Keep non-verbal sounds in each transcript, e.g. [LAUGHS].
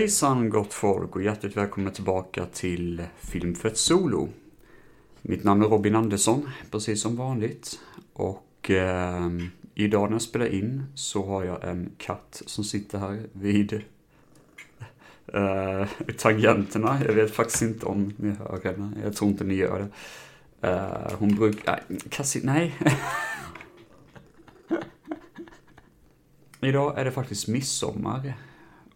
Hejsan gott folk och hjärtligt välkomna tillbaka till Filmfett Solo. Mitt namn är Robin Andersson, precis som vanligt. Och eh, idag när jag spelar in så har jag en katt som sitter här vid [LAUGHS] eh, tangenterna. Jag vet faktiskt inte om ni hör henne. Jag tror inte ni gör det. Eh, hon brukar... Kassi, nej. [LAUGHS] Idag är det faktiskt midsommar.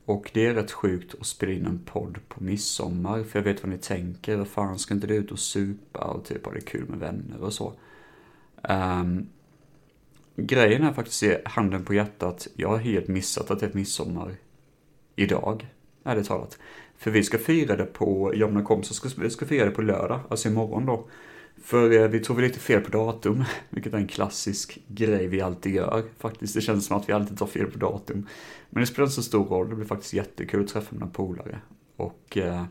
Och det är rätt sjukt att spela in en podd på midsommar, för jag vet vad ni tänker. Vad fan, ska inte du ut och supa och typ ha det kul med vänner och så? Um, grejen är faktiskt, i handen på hjärtat, jag har helt missat att det är midsommar idag, ärligt talat. För vi ska fira det på, jag och mina kompisar ska, ska fira det på lördag, alltså imorgon då. För eh, vi tog väl lite fel på datum, [LAUGHS] vilket är en klassisk grej vi alltid gör. Faktiskt, det känns som att vi alltid tar fel på datum. Men det spelar inte så stor roll, det blir faktiskt jättekul att träffa mina polare. Och eh,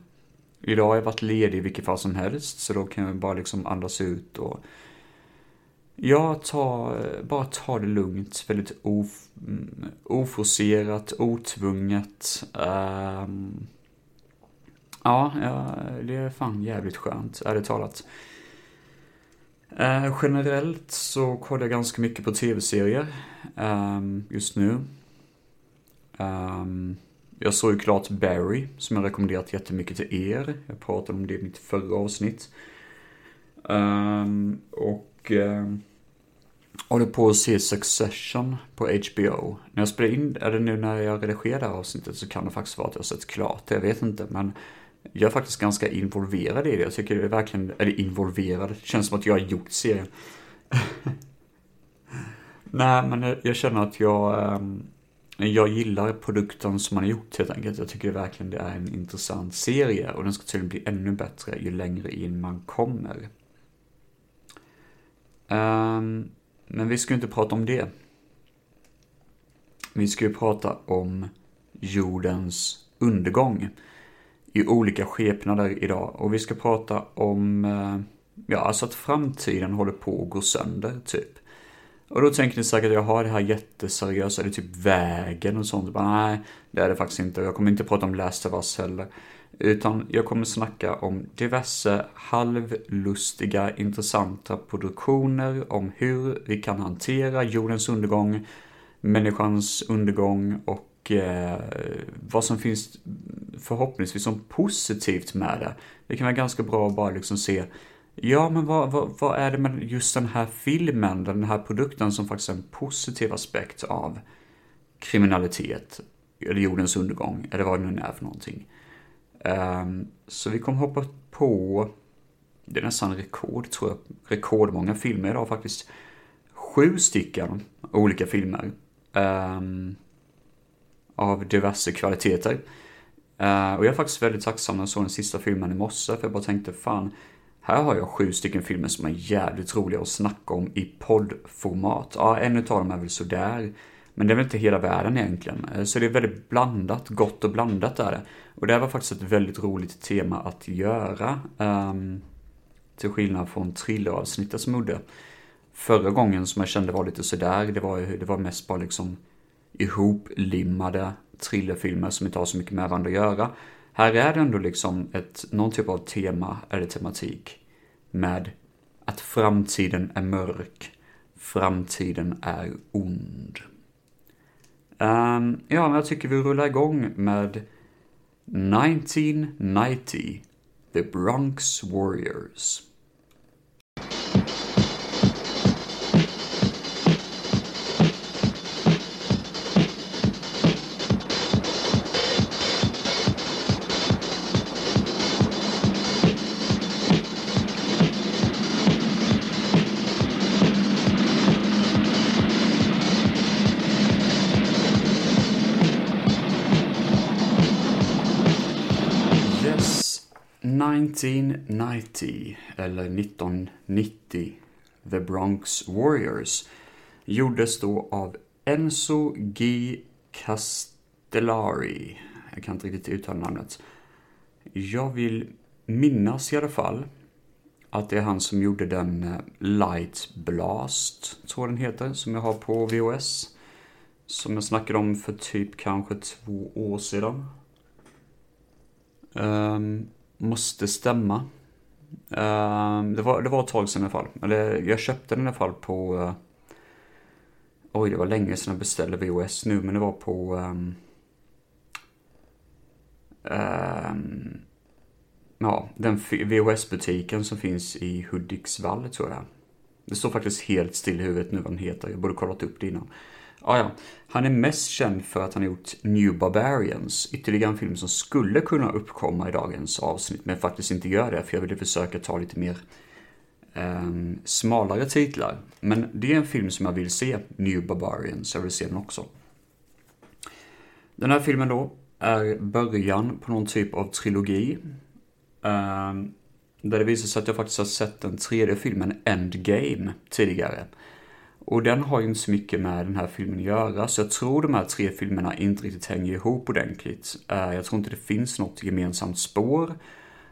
idag har jag varit ledig i vilket fall som helst, så då kan jag bara liksom andas ut och Ja, ta, bara ta det lugnt, väldigt of, mm, oforcerat, otvunget. Um, ja, det är fan jävligt skönt, ärligt talat. Eh, generellt så kollar jag ganska mycket på tv-serier um, just nu. Um, jag såg ju klart Barry, som jag rekommenderat jättemycket till er. Jag pratade om det i mitt förra avsnitt. Um, och um, håller på att se Succession på HBO. När jag spelar in, eller nu när jag redigerar det här avsnittet så kan det faktiskt vara att jag har sett klart det, jag vet inte. Men jag är faktiskt ganska involverad i det. Jag tycker det är verkligen, eller involverad, det känns som att jag har gjort serien. [LAUGHS] Nej, men jag, känner att jag, ehm, jag gillar produkten som man har gjort helt enkelt. Jag tycker verkligen det är en intressant serie och den ska tydligen bli ännu bättre ju längre in man kommer. Um, men vi ska ju inte prata om det. Vi ska ju prata om jordens undergång i olika skepnader idag. Och vi ska prata om, eh, ja, alltså att framtiden håller på att gå sönder, typ. Och då tänker ni säkert, jag har det här jätteseriösa, är det typ vägen och sånt? Bara, nej, det är det faktiskt inte. Jag kommer inte prata om Last of Us heller. Utan jag kommer snacka om diverse halvlustiga, intressanta produktioner om hur vi kan hantera jordens undergång, människans undergång och eh, vad som finns förhoppningsvis som positivt med det. Det kan vara ganska bra att bara liksom se Ja, men vad, vad, vad, är det med just den här filmen, den här produkten som faktiskt är en positiv aspekt av kriminalitet, eller jordens undergång, eller vad det nu är för någonting. Um, så vi kommer hoppa på, det är nästan rekord tror jag, rekordmånga filmer idag faktiskt. Sju stycken olika filmer. Um, av diverse kvaliteter. Uh, och jag är faktiskt väldigt tacksam när jag såg den sista filmen i morse, för jag bara tänkte fan, här har jag sju stycken filmer som är jävligt roliga att snacka om i poddformat. Ja, en utav dem är väl sådär. Men det är väl inte hela världen egentligen. Eh, så det är väldigt blandat, gott och blandat är det. Och det här var faktiskt ett väldigt roligt tema att göra. Um, till skillnad från thrilleravsnittet som gjorde. Förra gången som jag kände var lite sådär, det var, det var mest bara liksom ihoplimmade thrillerfilmer som inte har så mycket med varandra att göra. Här är det ändå liksom ett, någon typ av tema eller tematik med att framtiden är mörk, framtiden är ond. Um, ja, men jag tycker vi rullar igång med 1990, The Bronx Warriors. 1990, eller 1990, The Bronx Warriors, gjordes då av Enzo G. Castellari. Jag kan inte riktigt uttala namnet. Jag vill minnas i alla fall att det är han som gjorde den eh, Light Blast, tror jag den heter, som jag har på VHS. Som jag snackade om för typ kanske två år sedan. Um, måste stämma. Uh, det, var, det var ett tag sedan i alla fall. Eller jag köpte den i alla fall på... Uh, oj, det var länge sedan jag beställde VOS nu, men det var på... Um, um, ja, den VOS-butiken som finns i Hudiksvall tror jag. Det står faktiskt helt still i huvudet nu vad den heter. Jag borde kollat upp det innan. Ah, ja. Han är mest känd för att han har gjort New Barbarians, ytterligare en film som skulle kunna uppkomma i dagens avsnitt, men faktiskt inte gör det, för jag ville försöka ta lite mer eh, smalare titlar. Men det är en film som jag vill se, New Barbarians, jag vill se den också. Den här filmen då är början på någon typ av trilogi. Eh, där det visar sig att jag faktiskt har sett den tredje filmen, Endgame, tidigare. Och den har ju inte så mycket med den här filmen att göra, så jag tror de här tre filmerna inte riktigt hänger ihop ordentligt. Eh, jag tror inte det finns något gemensamt spår.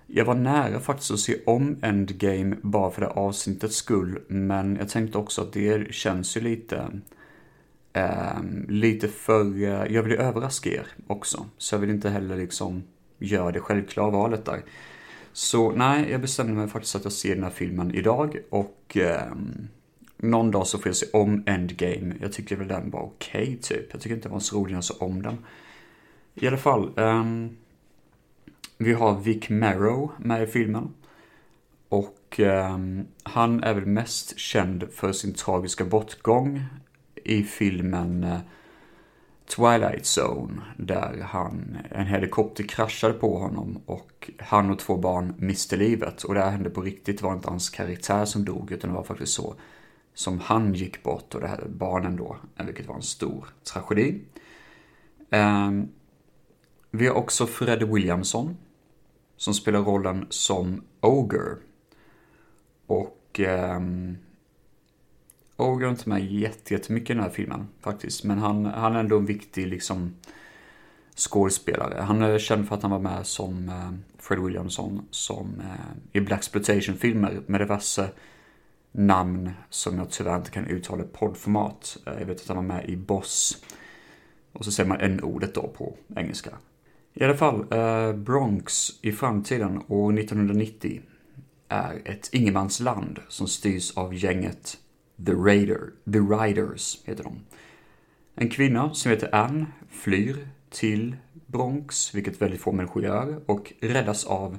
Jag var nära faktiskt att se om Endgame bara för det avsnittets skull, men jag tänkte också att det känns ju lite... Eh, lite för... Eh, jag vill ju överraska er också, så jag vill inte heller liksom göra det självklara valet där. Så nej, jag bestämde mig faktiskt att jag ser den här filmen idag och... Eh, någon dag så får jag se om Endgame. Jag tyckte väl den var okej okay, typ. Jag tycker inte det var så rolig när jag såg om den. I alla fall. Um, vi har Vic Merrow med i filmen. Och um, han är väl mest känd för sin tragiska bortgång i filmen uh, Twilight Zone. Där han, en helikopter kraschade på honom och han och två barn miste livet. Och det här hände på riktigt, det var inte hans karaktär som dog utan det var faktiskt så som han gick bort och det här barnen då, vilket var en stor tragedi. Ehm, vi har också Fred Williamson som spelar rollen som Ogre. Och um, Ogre är inte med jättemycket i den här filmen faktiskt, men han, han är ändå en viktig liksom skådespelare. Han är känd för att han var med som eh, Fred Williamson som eh, i Black filmer med diverse namn som jag tyvärr inte kan uttala i poddformat. Eh, jag vet att han var med i Boss. Och så säger man n-ordet då på engelska. I alla fall, eh, Bronx i framtiden år 1990 är ett ingenmansland som styrs av gänget The Raider, The Riders heter de. En kvinna som heter Anne flyr till Bronx, vilket väldigt få människor gör, och räddas av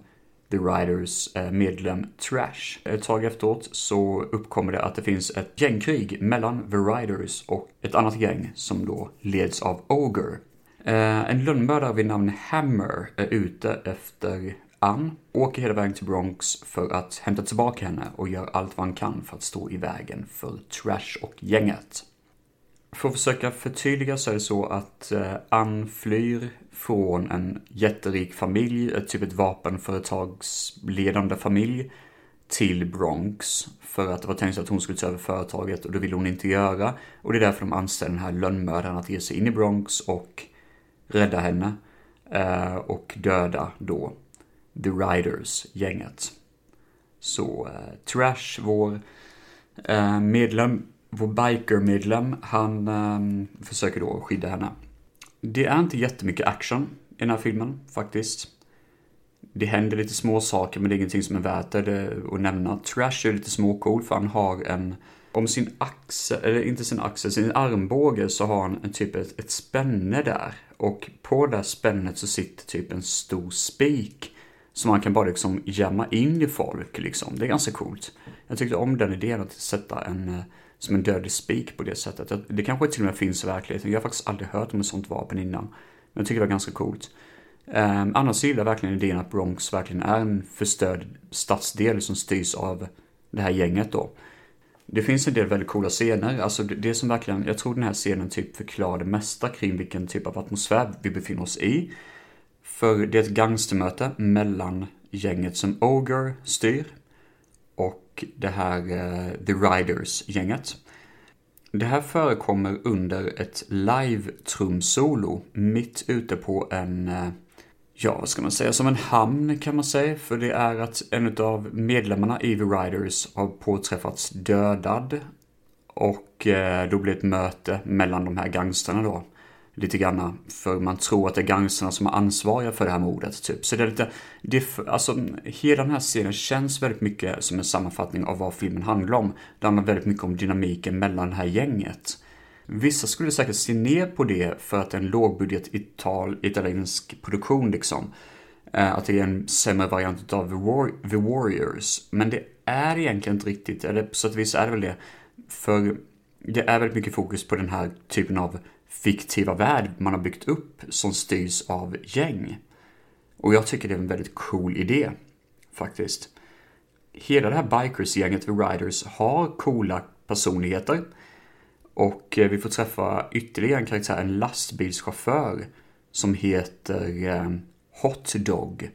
The Riders eh, medlem Trash. Ett tag efteråt så uppkommer det att det finns ett gängkrig mellan The Riders och ett annat gäng som då leds av Ogre. Eh, en lönnmördare vid namn Hammer är ute efter Ann, åker hela vägen till Bronx för att hämta tillbaka henne och gör allt vad han kan för att stå i vägen för Trash och gänget. För att försöka förtydliga så är det så att eh, Ann flyr från en jätterik familj, ett typ ett vapenföretagsledande familj, till Bronx. För att det var tänkt att hon skulle ta över företaget och det ville hon inte göra. Och det är därför de anställer den här lönnmördaren att ge sig in i Bronx och rädda henne. Eh, och döda då The Riders-gänget. Så eh, Trash, vår eh, medlem, vår biker-medlem, han eh, försöker då skydda henne. Det är inte jättemycket action i den här filmen, faktiskt. Det händer lite små saker men det är ingenting som är värt det att nämna. Trash är lite småcool för han har en... Om sin axel, eller inte sin axel, sin armbåge så har han en typ ett, ett spänne där. Och på det här spännet så sitter typ en stor spik. Som man kan bara liksom jämma in i folk liksom. Det är ganska coolt. Jag tyckte om den idén att sätta en eh, som en dödlig spik på det sättet. Det kanske till och med finns i verkligheten. Jag har faktiskt aldrig hört om ett sånt vapen innan. Men jag tycker det var ganska coolt. Um, annars gillar jag verkligen idén att Bronx verkligen är en förstörd stadsdel som styrs av det här gänget då. Det finns en del väldigt coola scener, alltså det, det som verkligen, jag tror den här scenen typ förklarar det mesta kring vilken typ av atmosfär vi befinner oss i. För det är ett gangstermöte mellan gänget som Ogre styr och det här uh, The Riders-gänget. Det här förekommer under ett live-trumsolo mitt ute på en, uh, ja vad ska man säga, som en hamn kan man säga. För det är att en av medlemmarna i The Riders har påträffats dödad. Och uh, då blir det ett möte mellan de här gangsterna då lite grann. För man tror att det är gangsterna som är ansvariga för det här mordet, typ. Så det är lite, det, alltså hela den här serien känns väldigt mycket som en sammanfattning av vad filmen handlar om. Det handlar väldigt mycket om dynamiken mellan det här gänget. Vissa skulle säkert se ner på det för att det är en lågbudget ital italiensk produktion liksom. Eh, att det är en sämre variant av The, War The Warriors. Men det är egentligen inte riktigt, eller på sätt och vis är det väl det. För det är väldigt mycket fokus på den här typen av fiktiva värld man har byggt upp som styrs av gäng. Och jag tycker det är en väldigt cool idé, faktiskt. Hela det här bikers-gänget, The Riders, har coola personligheter. Och eh, vi får träffa ytterligare en karaktär, en lastbilschaufför som heter eh, Hot Dog.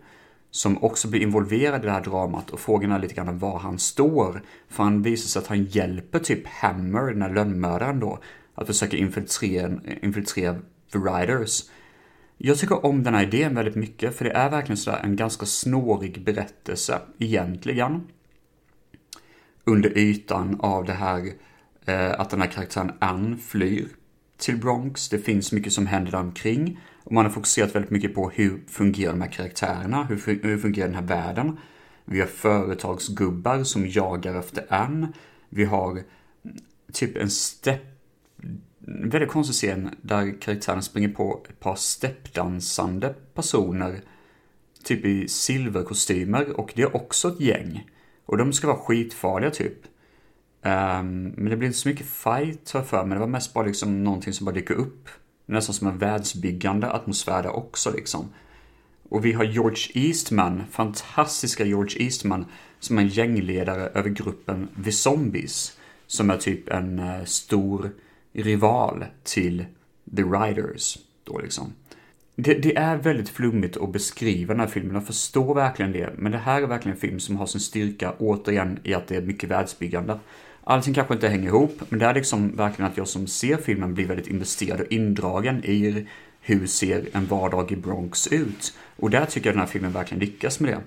Som också blir involverad i det här dramat och frågan är lite grann var han står. För han visar sig att han hjälper typ Hammer, den här lönnmördaren då, att försöka infiltrera, infiltrera The Riders. Jag tycker om den här idén väldigt mycket, för det är verkligen sådär en ganska snårig berättelse, egentligen. Under ytan av det här eh, att den här karaktären Ann flyr till Bronx. Det finns mycket som händer där omkring. Och man har fokuserat väldigt mycket på hur fungerar de här karaktärerna? Hur, hur fungerar den här världen? Vi har företagsgubbar som jagar efter Ann. Vi har mm, typ en stepp... En väldigt konstig scen där karaktären springer på ett par steppdansande personer. Typ i silverkostymer och det är också ett gäng. Och de ska vara skitfarliga typ. Um, men det blir inte så mycket fight har jag för mig. Det var mest bara liksom någonting som bara dyker upp. Nästan som en världsbyggande atmosfär där också liksom. Och vi har George Eastman, fantastiska George Eastman, som är en gängledare över gruppen The Zombies. Som är typ en uh, stor rival till The Riders. Då liksom. Det, det, är väldigt flummigt att beskriva den här filmen, jag förstår verkligen det. Men det här är verkligen en film som har sin styrka återigen i att det är mycket världsbyggande. Allting kanske inte hänger ihop, men det är liksom verkligen att jag som ser filmen blir väldigt investerad och indragen i hur ser en vardag i Bronx ut? Och där tycker jag den här filmen verkligen lyckas med det.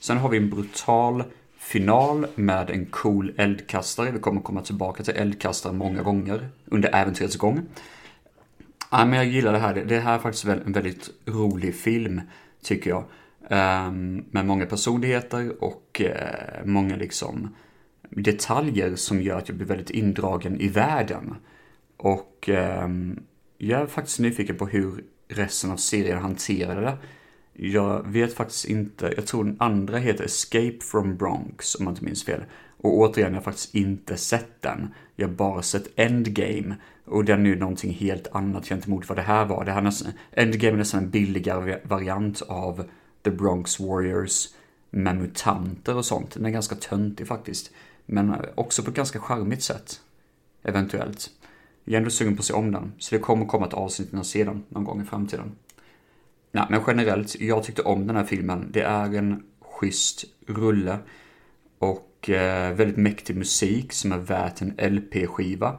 Sen har vi en brutal final med en cool eldkastare. Vi kommer komma tillbaka till eldkastare många gånger under äventyrets gång. Ja, men jag gillar det här. Det här är faktiskt en väldigt rolig film, tycker jag. Ehm, med många personligheter och eh, många liksom detaljer som gör att jag blir väldigt indragen i världen. Och ehm, jag är faktiskt nyfiken på hur resten av serien hanterade det. Jag vet faktiskt inte, jag tror den andra heter Escape from Bronx om jag inte minns fel. Och återigen, jag har faktiskt inte sett den. Jag har bara sett Endgame. Och den är ju någonting helt annat gentemot vad det här var. Det här nästan, Endgame är nästan en billigare variant av The Bronx Warriors med mutanter och sånt. Den är ganska töntig faktiskt. Men också på ett ganska charmigt sätt. Eventuellt. Jag är ändå sugen på att se om den, så det kommer komma ett avsnitt när jag ser den någon gång i framtiden. Nej, men generellt, jag tyckte om den här filmen. Det är en schysst rulle och eh, väldigt mäktig musik som är värt en LP-skiva.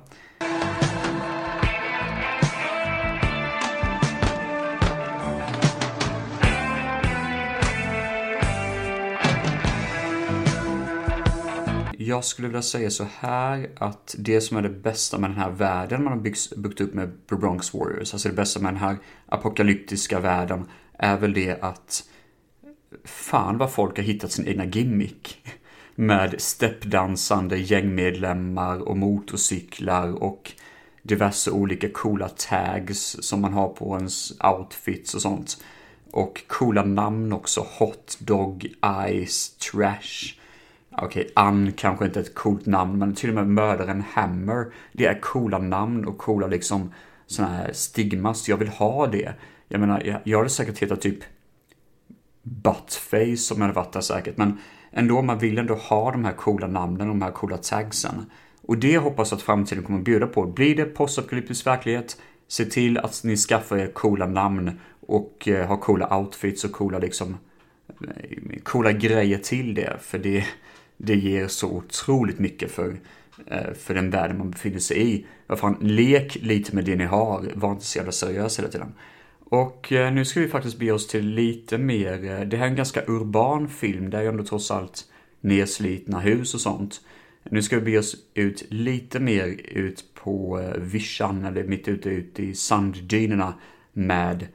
Jag skulle vilja säga så här att det som är det bästa med den här världen man har byggt, byggt upp med The Bronx Warriors, alltså det bästa med den här apokalyptiska världen, är väl det att fan vad folk har hittat sin egna gimmick. Med steppdansande gängmedlemmar och motorcyklar och diverse olika coola tags som man har på ens outfits och sånt. Och coola namn också. Hot Dog, Ice, Trash. Okej, okay, Ann kanske inte är ett coolt namn, men till och med mördaren Hammer. Det är coola namn och coola liksom sådana här stigmas. Jag vill ha det. Jag menar, jag, jag hade säkert hetat typ Buttface som hade varit där säkert, men ändå, man vill ändå ha de här coola namnen, och de här coola tagsen. Och det hoppas jag att framtiden kommer att bjuda på. Blir det postapokalyptisk verklighet, se till att ni skaffar er coola namn och eh, har coola outfits och coola liksom eh, coola grejer till det. För det, det ger så otroligt mycket för, eh, för den världen man befinner sig i. Vad fan, lek lite med det ni har, var inte så jävla seriös hela tiden. Och eh, nu ska vi faktiskt bege oss till lite mer, eh, det här är en ganska urban film, det är ju ändå trots allt nedslitna hus och sånt. Nu ska vi bege oss ut lite mer ut på vischan eller mitt ute, ute i sanddynerna med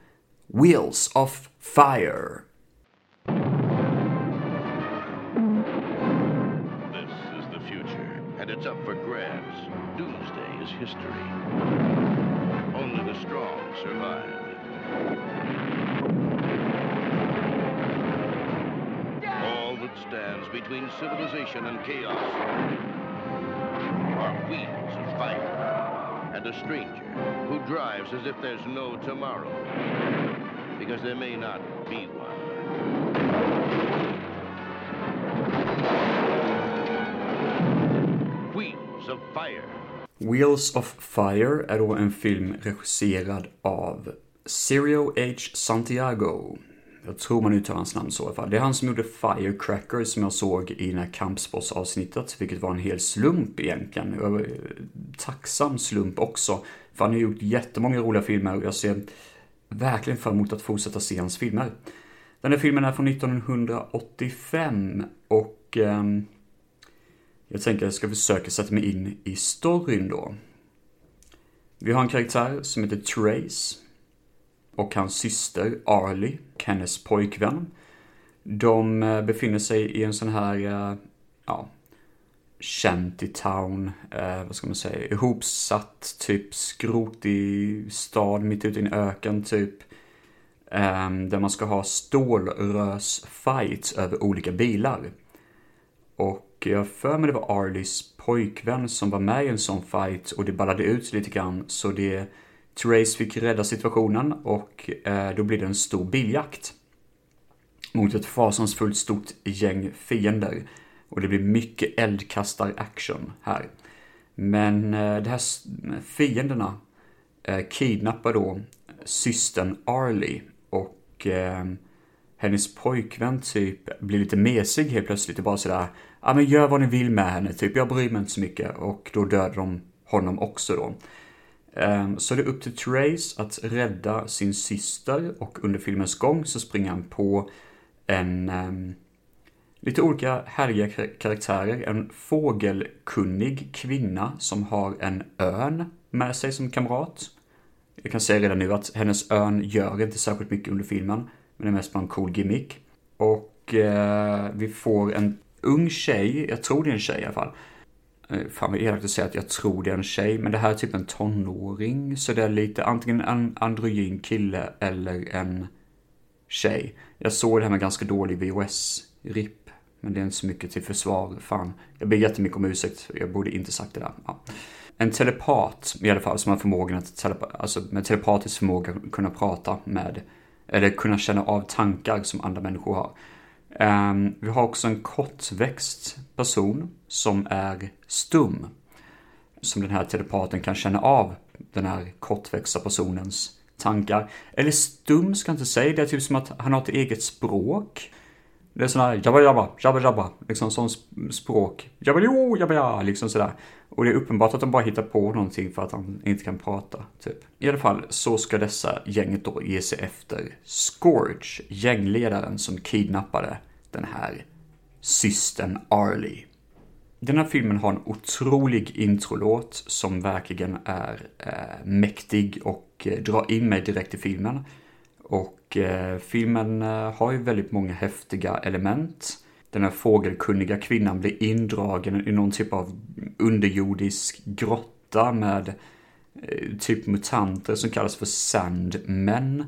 Wheels of Fire. Survive. All that stands between civilization and chaos are wheels of fire and a stranger who drives as if there's no tomorrow, because there may not be one. Wheels of fire. Wheels of Fire är då en film regisserad av Sirio H. Santiago. Jag tror man uttalar hans namn så i alla fall. Det är han som gjorde Firecracker som jag såg i den här kampsportsavsnittet, vilket var en hel slump egentligen. Tacksam slump också, för han har gjort jättemånga roliga filmer och jag ser verkligen fram emot att fortsätta se hans filmer. Den här filmen är från 1985 och eh, jag tänker att jag ska försöka sätta mig in i storyn då. Vi har en karaktär som heter Trace och hans syster Arlie, hennes pojkvän. De eh, befinner sig i en sån här, eh, ja, shantytown, eh, vad ska man säga, ihopsatt typ skrotig stad mitt ute i en öken typ. Eh, där man ska ha stålrörsfights över olika bilar. Och jag för mig det var Arlies pojkvän som var med i en sån fight och det ballade ut lite grann så det Therese fick rädda situationen och eh, då blir det en stor biljakt. Mot ett fasansfullt stort gäng fiender. Och det blir mycket eldkastar-action här. Men eh, de här fienderna eh, kidnappar då systern Arlie och eh, hennes pojkvän typ blir lite mesig helt plötsligt och bara sådär Ja men gör vad ni vill med henne, typ jag bryr mig inte så mycket och då dödar de honom också då. Ehm, så det är upp till Trace att rädda sin syster och under filmens gång så springer han på en ehm, lite olika härliga karaktärer. En fågelkunnig kvinna som har en örn med sig som kamrat. Jag kan säga redan nu att hennes örn gör inte särskilt mycket under filmen, men det är mest bara en cool gimmick. Och eh, vi får en ung tjej, jag tror det är en tjej i alla fall, eh, Fan vad elakt att säga att jag tror det är en tjej, men det här är typ en tonåring. Så det är lite antingen en androgyn kille eller en tjej. Jag såg det här med ganska dålig VHS-RIP. Men det är inte så mycket till försvar, fan. Jag ber jättemycket om ursäkt, jag borde inte sagt det där. Ja. En telepat i alla fall som har förmågan att, telepa alltså med telepatisk förmåga kunna prata med, eller kunna känna av tankar som andra människor har. Ehm, vi har också en kortväxt person som är stum. Som den här telepaten kan känna av den här kortväxta personens tankar. Eller stum ska jag inte säga, det är typ som att han har ett eget språk. Det är sådana här jabba jabba, jabba jabba, liksom sånt språk. Jabba jo, jabba ja, liksom sådär. Och det är uppenbart att de bara hittar på någonting för att han inte kan prata, typ. I alla fall så ska dessa gänget då ge sig efter Scourge, gängledaren som kidnappade den här systern Arlie. Den här filmen har en otrolig introlåt som verkligen är eh, mäktig och eh, drar in mig direkt i filmen. Och eh, filmen eh, har ju väldigt många häftiga element. Den här fågelkunniga kvinnan blir indragen i någon typ av underjordisk grotta med eh, typ mutanter som kallas för Sandmen.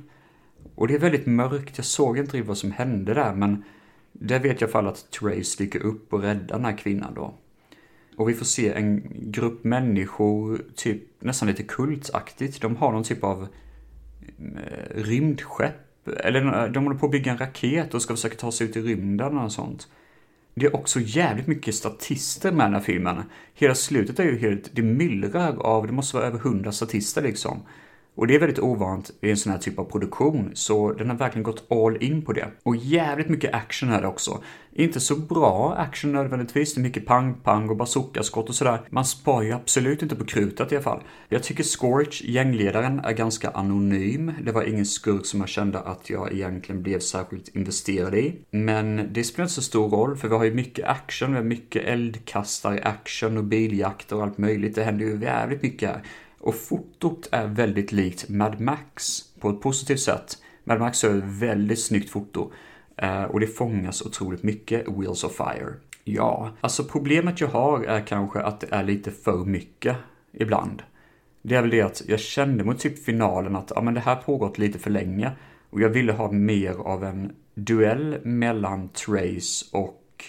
Och det är väldigt mörkt, jag såg inte riktigt vad som hände där men där vet jag i alla fall att Trace dyker upp och räddar den här kvinnan då. Och vi får se en grupp människor, typ nästan lite kultaktigt. De har någon typ av eh, rymdskepp. Eller eh, de håller på att bygga en raket och ska försöka ta sig ut i rymden och sånt. Det är också jävligt mycket statister med den här filmen. Hela slutet är ju helt, det myllrar av, det måste vara över hundra statister liksom. Och det är väldigt ovant i en sån här typ av produktion, så den har verkligen gått all in på det. Och jävligt mycket action här också. Inte så bra action nödvändigtvis, det är mycket pang-pang och bazookaskott och sådär. Man spar ju absolut inte på krutet i alla fall. Jag tycker Scorch, gängledaren, är ganska anonym. Det var ingen skurk som jag kände att jag egentligen blev särskilt investerad i. Men det spelar inte så stor roll, för vi har ju mycket action, vi har mycket eldkastare, action och biljakter och allt möjligt. Det händer ju jävligt mycket här. Och fotot är väldigt likt Mad Max på ett positivt sätt. Mad Max har ett väldigt snyggt foto. Eh, och det fångas otroligt mycket Wheels of Fire. Ja, alltså problemet jag har är kanske att det är lite för mycket ibland. Det är väl det att jag kände mot typ finalen att ja, men det här pågått lite för länge. Och jag ville ha mer av en duell mellan Trace och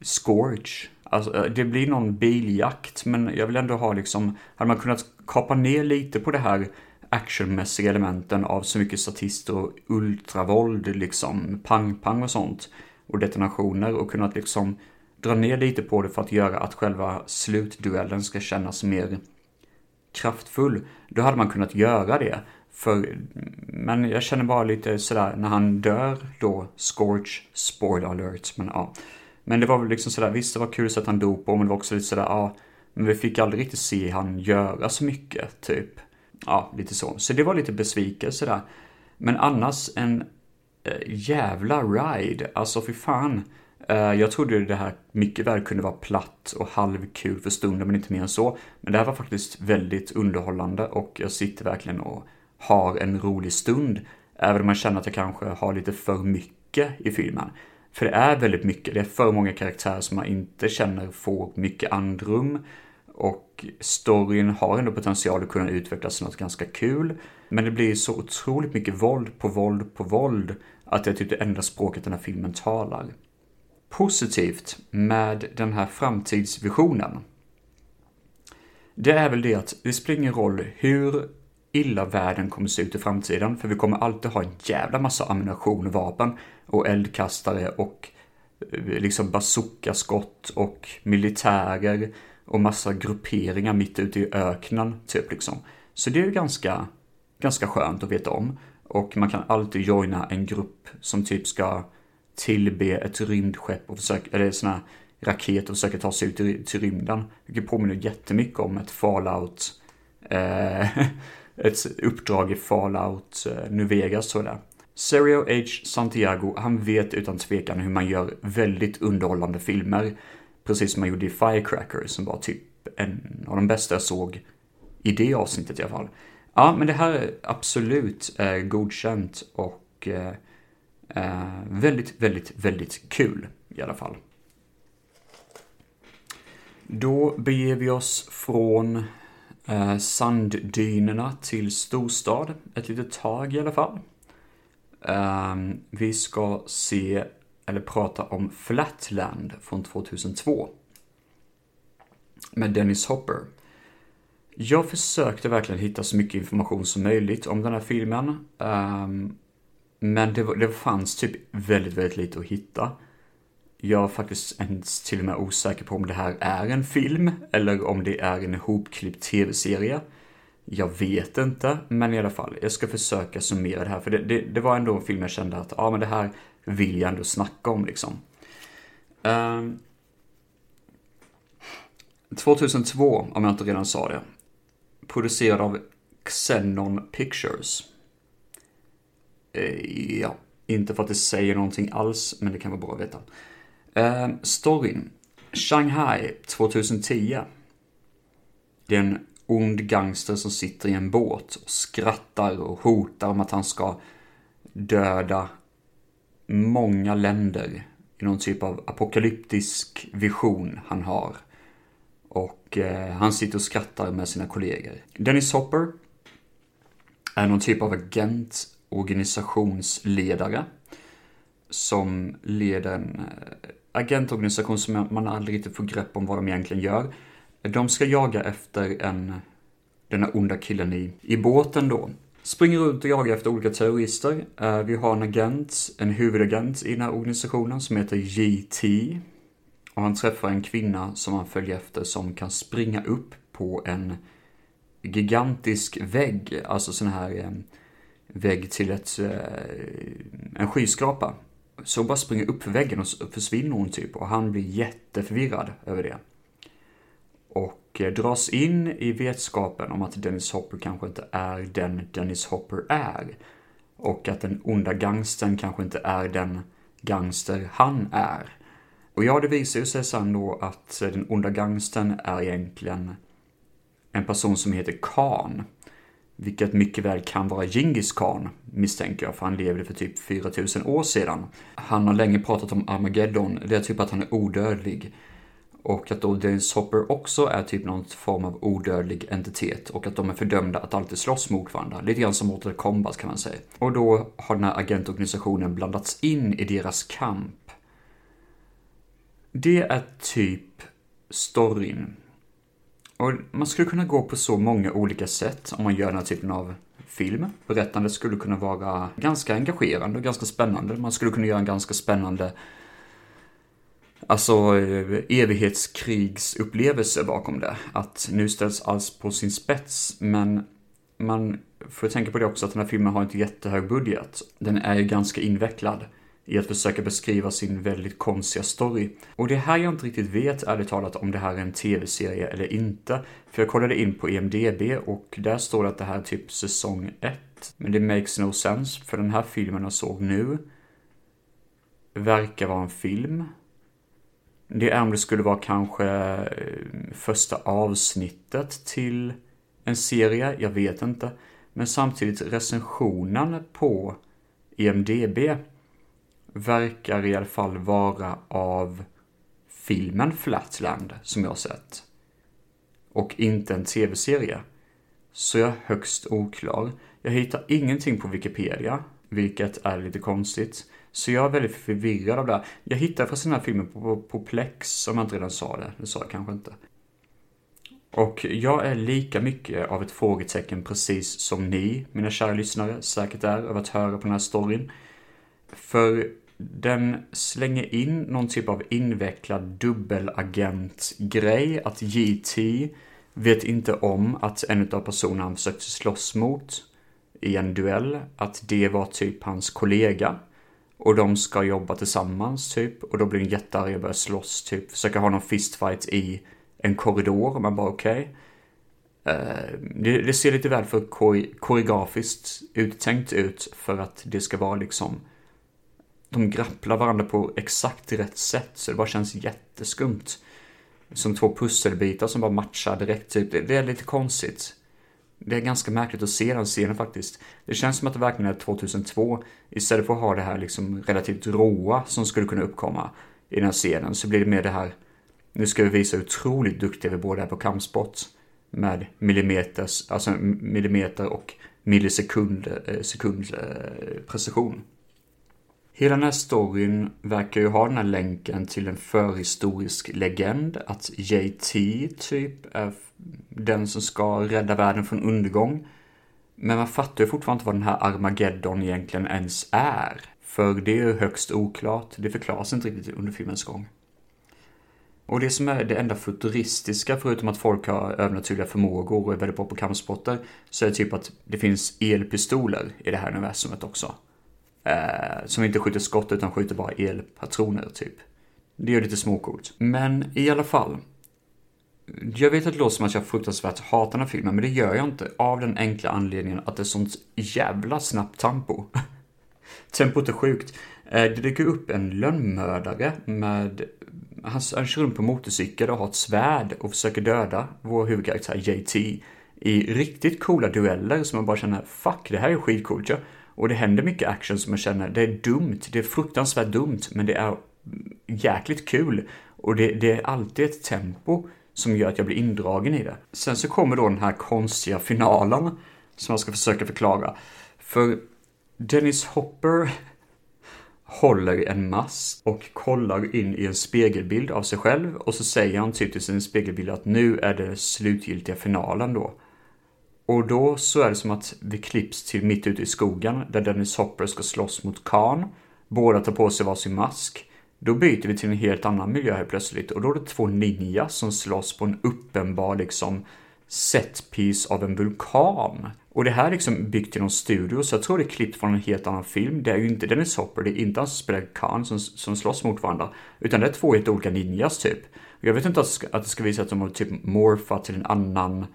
Scorch. Alltså, eh, det blir någon biljakt, men jag vill ändå ha liksom, hade man kunnat kapa ner lite på det här actionmässiga elementen av så mycket statister och ultravåld, liksom pang-pang och sånt och detonationer och kunnat liksom dra ner lite på det för att göra att själva slutduellen ska kännas mer kraftfull. Då hade man kunnat göra det. För, men jag känner bara lite sådär när han dör då, Scorch, spoiler alert, men ja. Men det var väl liksom sådär, visst det var kul att han dog på, men det var också lite sådär, ja. Men vi fick aldrig riktigt se han göra så mycket, typ. Ja, lite så. Så det var lite besvikelse där. Men annars en äh, jävla ride. Alltså för fan. Äh, jag trodde det här mycket väl kunde vara platt och halvkul för stunden, men inte mer än så. Men det här var faktiskt väldigt underhållande och jag sitter verkligen och har en rolig stund. Även om man känner att jag kanske har lite för mycket i filmen. För det är väldigt mycket, det är för många karaktärer som man inte känner får mycket andrum. Och storyn har ändå potential att kunna utvecklas till något ganska kul. Men det blir så otroligt mycket våld på våld på våld att det är typ det enda språket den här filmen talar. Positivt med den här framtidsvisionen. Det är väl det att det spelar ingen roll hur illa världen kommer se ut i framtiden, för vi kommer alltid ha en jävla massa ammunition, och vapen och eldkastare och eh, liksom bazookaskott och militärer och massa grupperingar mitt ute i öknen, typ liksom. Så det är ju ganska, ganska skönt att veta om. Och man kan alltid joina en grupp som typ ska tillbe ett rymdskepp och försöka, eller såna här raket och försöka ta sig ut till, till rymden. Vilket påminner jättemycket om ett Fallout, eh, [LAUGHS] ett uppdrag i Fallout eh, New Vegas tror jag Serio H. Santiago, han vet utan tvekan hur man gör väldigt underhållande filmer. Precis som man gjorde i Firecracker, som var typ en av de bästa jag såg i det avsnittet i alla fall. Ja, men det här är absolut eh, godkänt och eh, eh, väldigt, väldigt, väldigt kul i alla fall. Då beger vi oss från eh, sanddynerna till storstad, ett litet tag i alla fall. Um, vi ska se, eller prata om Flatland från 2002. Med Dennis Hopper. Jag försökte verkligen hitta så mycket information som möjligt om den här filmen. Um, men det, det fanns typ väldigt, väldigt lite att hitta. Jag är faktiskt ens till och med osäker på om det här är en film eller om det är en ihopklippt tv-serie. Jag vet inte, men i alla fall, jag ska försöka summera det här, för det, det, det var ändå en film jag kände att, ja men det här vill jag ändå snacka om liksom. Ehm, um, 2002, om jag inte redan sa det, producerad av Xenon Pictures. Uh, ja, inte för att det säger någonting alls, men det kan vara bra att veta. Uh, storyn. Shanghai 2010. Det är en ond gangster som sitter i en båt och skrattar och hotar om att han ska döda många länder i någon typ av apokalyptisk vision han har. Och eh, han sitter och skrattar med sina kollegor. Dennis Hopper är någon typ av agent, organisationsledare som leder en eh, agentorganisation som man aldrig riktigt får grepp om vad de egentligen gör. De ska jaga efter en, den här onda killen i, i båten då. Springer runt och jagar efter olika terrorister. Eh, vi har en agent, en huvudagent i den här organisationen som heter JT. Och han träffar en kvinna som han följer efter som kan springa upp på en gigantisk vägg, alltså sån här eh, vägg till ett, eh, en skyskrapa. Så bara springer upp för väggen och försvinner hon typ och han blir jätteförvirrad över det. Och eh, dras in i vetskapen om att Dennis Hopper kanske inte är den Dennis Hopper är. Och att den onda gangstern kanske inte är den gangster han är. Och ja, det visar ju sig sen då att eh, den onda gangstern är egentligen en person som heter Khan. Vilket mycket väl kan vara Genghis Khan, misstänker jag, för han levde för typ 4000 år sedan. Han har länge pratat om Armageddon, det är typ att han är odödlig. Och att då Dennis Hopper också är typ någon form av odödlig entitet och att de är fördömda att alltid slåss mot varandra. Lite grann som Mortal Kombat kan man säga. Och då har den här agentorganisationen blandats in i deras kamp. Det är typ storyn. Och man skulle kunna gå på så många olika sätt om man gör den här typen av film. Berättandet skulle kunna vara ganska engagerande och ganska spännande. Man skulle kunna göra en ganska spännande Alltså eh, evighetskrigsupplevelser evighetskrigsupplevelse bakom det. Att nu ställs allt på sin spets, men man får tänka på det också att den här filmen har inte jättehög budget. Den är ju ganska invecklad i att försöka beskriva sin väldigt konstiga story. Och det är här jag inte riktigt vet, ärligt talat, om det här är en tv-serie eller inte. För jag kollade in på EMDB och där står det att det här är typ säsong 1. Men det makes no sense, för den här filmen jag såg nu verkar vara en film. Det är om det skulle vara kanske eh, första avsnittet till en serie, jag vet inte. Men samtidigt recensionen på EMDB verkar i alla fall vara av filmen Flatland som jag har sett. Och inte en tv-serie. Så jag är högst oklar. Jag hittar ingenting på Wikipedia, vilket är lite konstigt. Så jag är väldigt förvirrad av det här. Jag hittade förresten den här filmen på, på, på Plex, om jag inte redan sa det. Det sa jag kanske inte. Och jag är lika mycket av ett frågetecken precis som ni, mina kära lyssnare, säkert är över att höra på den här storyn. För den slänger in någon typ av invecklad dubbelagent-grej, att JT vet inte om att en av personerna han försökte slåss mot i en duell, att det var typ hans kollega. Och de ska jobba tillsammans typ. Och då blir den jättearg och börjar slåss typ. Försöka ha någon fistfight i en korridor. Och man bara okej. Okay. Uh, det, det, ser lite väl för koreografiskt uttänkt ut för att det ska vara liksom de grapplar varandra på exakt rätt sätt så det bara känns jätteskumt. Som två pusselbitar som bara matchar direkt typ. Det, det är lite konstigt. Det är ganska märkligt att se den scenen faktiskt. Det känns som att det verkligen är 2002. Istället för att ha det här liksom relativt råa som skulle kunna uppkomma i den här scenen så blir det mer det här nu ska vi visa hur otroligt duktiga vi båda är på kampsport. Med millimeters, alltså millimeter och millisekund eh, sekund eh, precision. Hela den här storyn verkar ju ha den här länken till en förhistorisk legend, att JT typ är den som ska rädda världen från undergång. Men man fattar ju fortfarande inte vad den här Armageddon egentligen ens är. För det är ju högst oklart, det förklaras inte riktigt under filmens gång. Och det som är det enda futuristiska, förutom att folk har övernaturliga förmågor och är väldigt bra på kampsporter, så är det typ att det finns elpistoler i det här universumet också. Eh, som inte skjuter skott utan skjuter bara elpatroner typ. Det är lite småcoolt. Men i alla fall. Jag vet att det låter som att jag fruktansvärt hatar den här filmen, men det gör jag inte. Av den enkla anledningen att det är sånt jävla snabbt tempo. [LAUGHS] Tempot är sjukt. Eh, det dyker upp en lönnmördare med... Han, han kör runt på motorcykel och har ett svärd och försöker döda vår huvudkaraktär JT i riktigt coola dueller som man bara känner fuck, det här är skitcoolt. Ja. Och det händer mycket action som jag känner, det är dumt, det är fruktansvärt dumt, men det är jäkligt kul. Och det, det är alltid ett tempo som gör att jag blir indragen i det. Sen så kommer då den här konstiga finalen som jag ska försöka förklara. För Dennis Hopper håller en mask och kollar in i en spegelbild av sig själv och så säger han typ till sin spegelbild att nu är det slutgiltiga finalen då. Och då så är det som att vi klipps till mitt ute i skogen där Dennis Hopper ska slåss mot Khan. Båda tar på sig varsin mask. Då byter vi till en helt annan miljö helt plötsligt och då är det två ninjas som slåss på en uppenbar liksom setpiece av en vulkan. Och det här är liksom byggt i någon studio, så jag tror det är klippt från en helt annan film. Det är ju inte Dennis Hopper, det är inte han som spelar Khan som, som slåss mot varandra, utan det är två helt olika ninjas typ. Jag vet inte att, att det ska visa att de har typ morfat till en annan,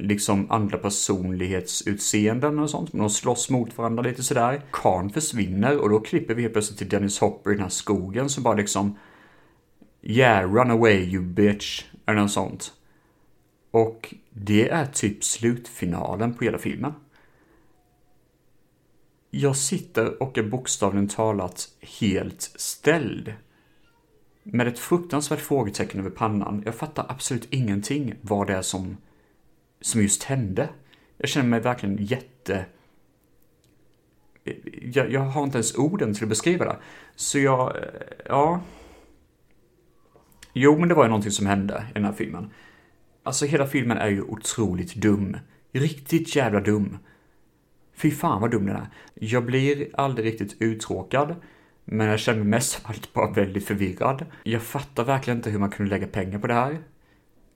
liksom andra personlighetsutseenden och sånt. Men de slåss mot varandra lite sådär. Khan försvinner och då klipper vi helt plötsligt till Dennis Hopper i den här skogen som bara liksom Yeah, run away you bitch. Eller något sånt. Och det är typ slutfinalen på hela filmen. Jag sitter och är bokstavligen talat helt ställd. Med ett fruktansvärt frågetecken över pannan. Jag fattar absolut ingenting vad det är som, som just hände. Jag känner mig verkligen jätte... Jag, jag har inte ens orden till att beskriva det. Så jag, eh, ja... Jo, men det var ju någonting som hände i den här filmen. Alltså hela filmen är ju otroligt dum. Riktigt jävla dum. Fy fan vad dum den är. Jag blir aldrig riktigt uttråkad. Men jag känner mig mest av allt bara väldigt förvirrad. Jag fattar verkligen inte hur man kunde lägga pengar på det här.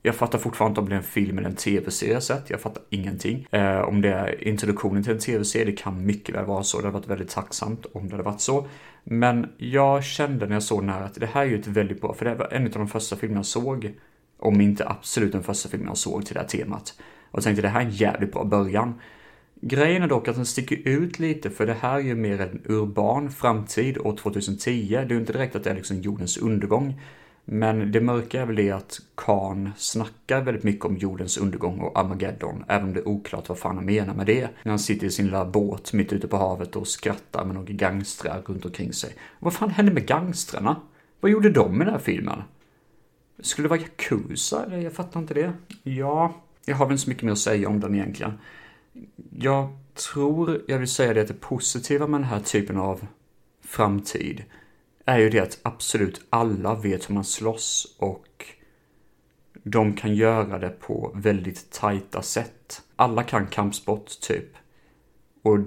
Jag fattar fortfarande inte om det är en film eller en tv-serie jag sett. Jag fattar ingenting. Eh, om det är introduktionen till en tv-serie, det kan mycket väl vara så. Det hade varit väldigt tacksamt om det hade varit så. Men jag kände när jag såg den här att det här är ju ett väldigt bra, för det var en av de första filmerna jag såg om inte absolut den första filmen jag såg till det här temat. Och jag tänkte det här är en jävligt bra början. Grejen är dock att den sticker ut lite för det här är ju mer en urban framtid år 2010. Det är ju inte direkt att det är liksom jordens undergång. Men det mörka är väl det att Khan snackar väldigt mycket om jordens undergång och Armageddon, även om det är oklart vad fan han menar med det. När han sitter i sin lilla båt mitt ute på havet och skrattar med några gangstrar runt omkring sig. Vad fan hände med gangstrarna? Vad gjorde de i den här filmen? Skulle det vara Yakuza? Eller jag fattar inte det. Ja, jag har väl inte så mycket mer att säga om den egentligen. Jag tror jag vill säga det att det positiva med den här typen av framtid är ju det att absolut alla vet hur man slåss och de kan göra det på väldigt tajta sätt. Alla kan kampsport, typ. Och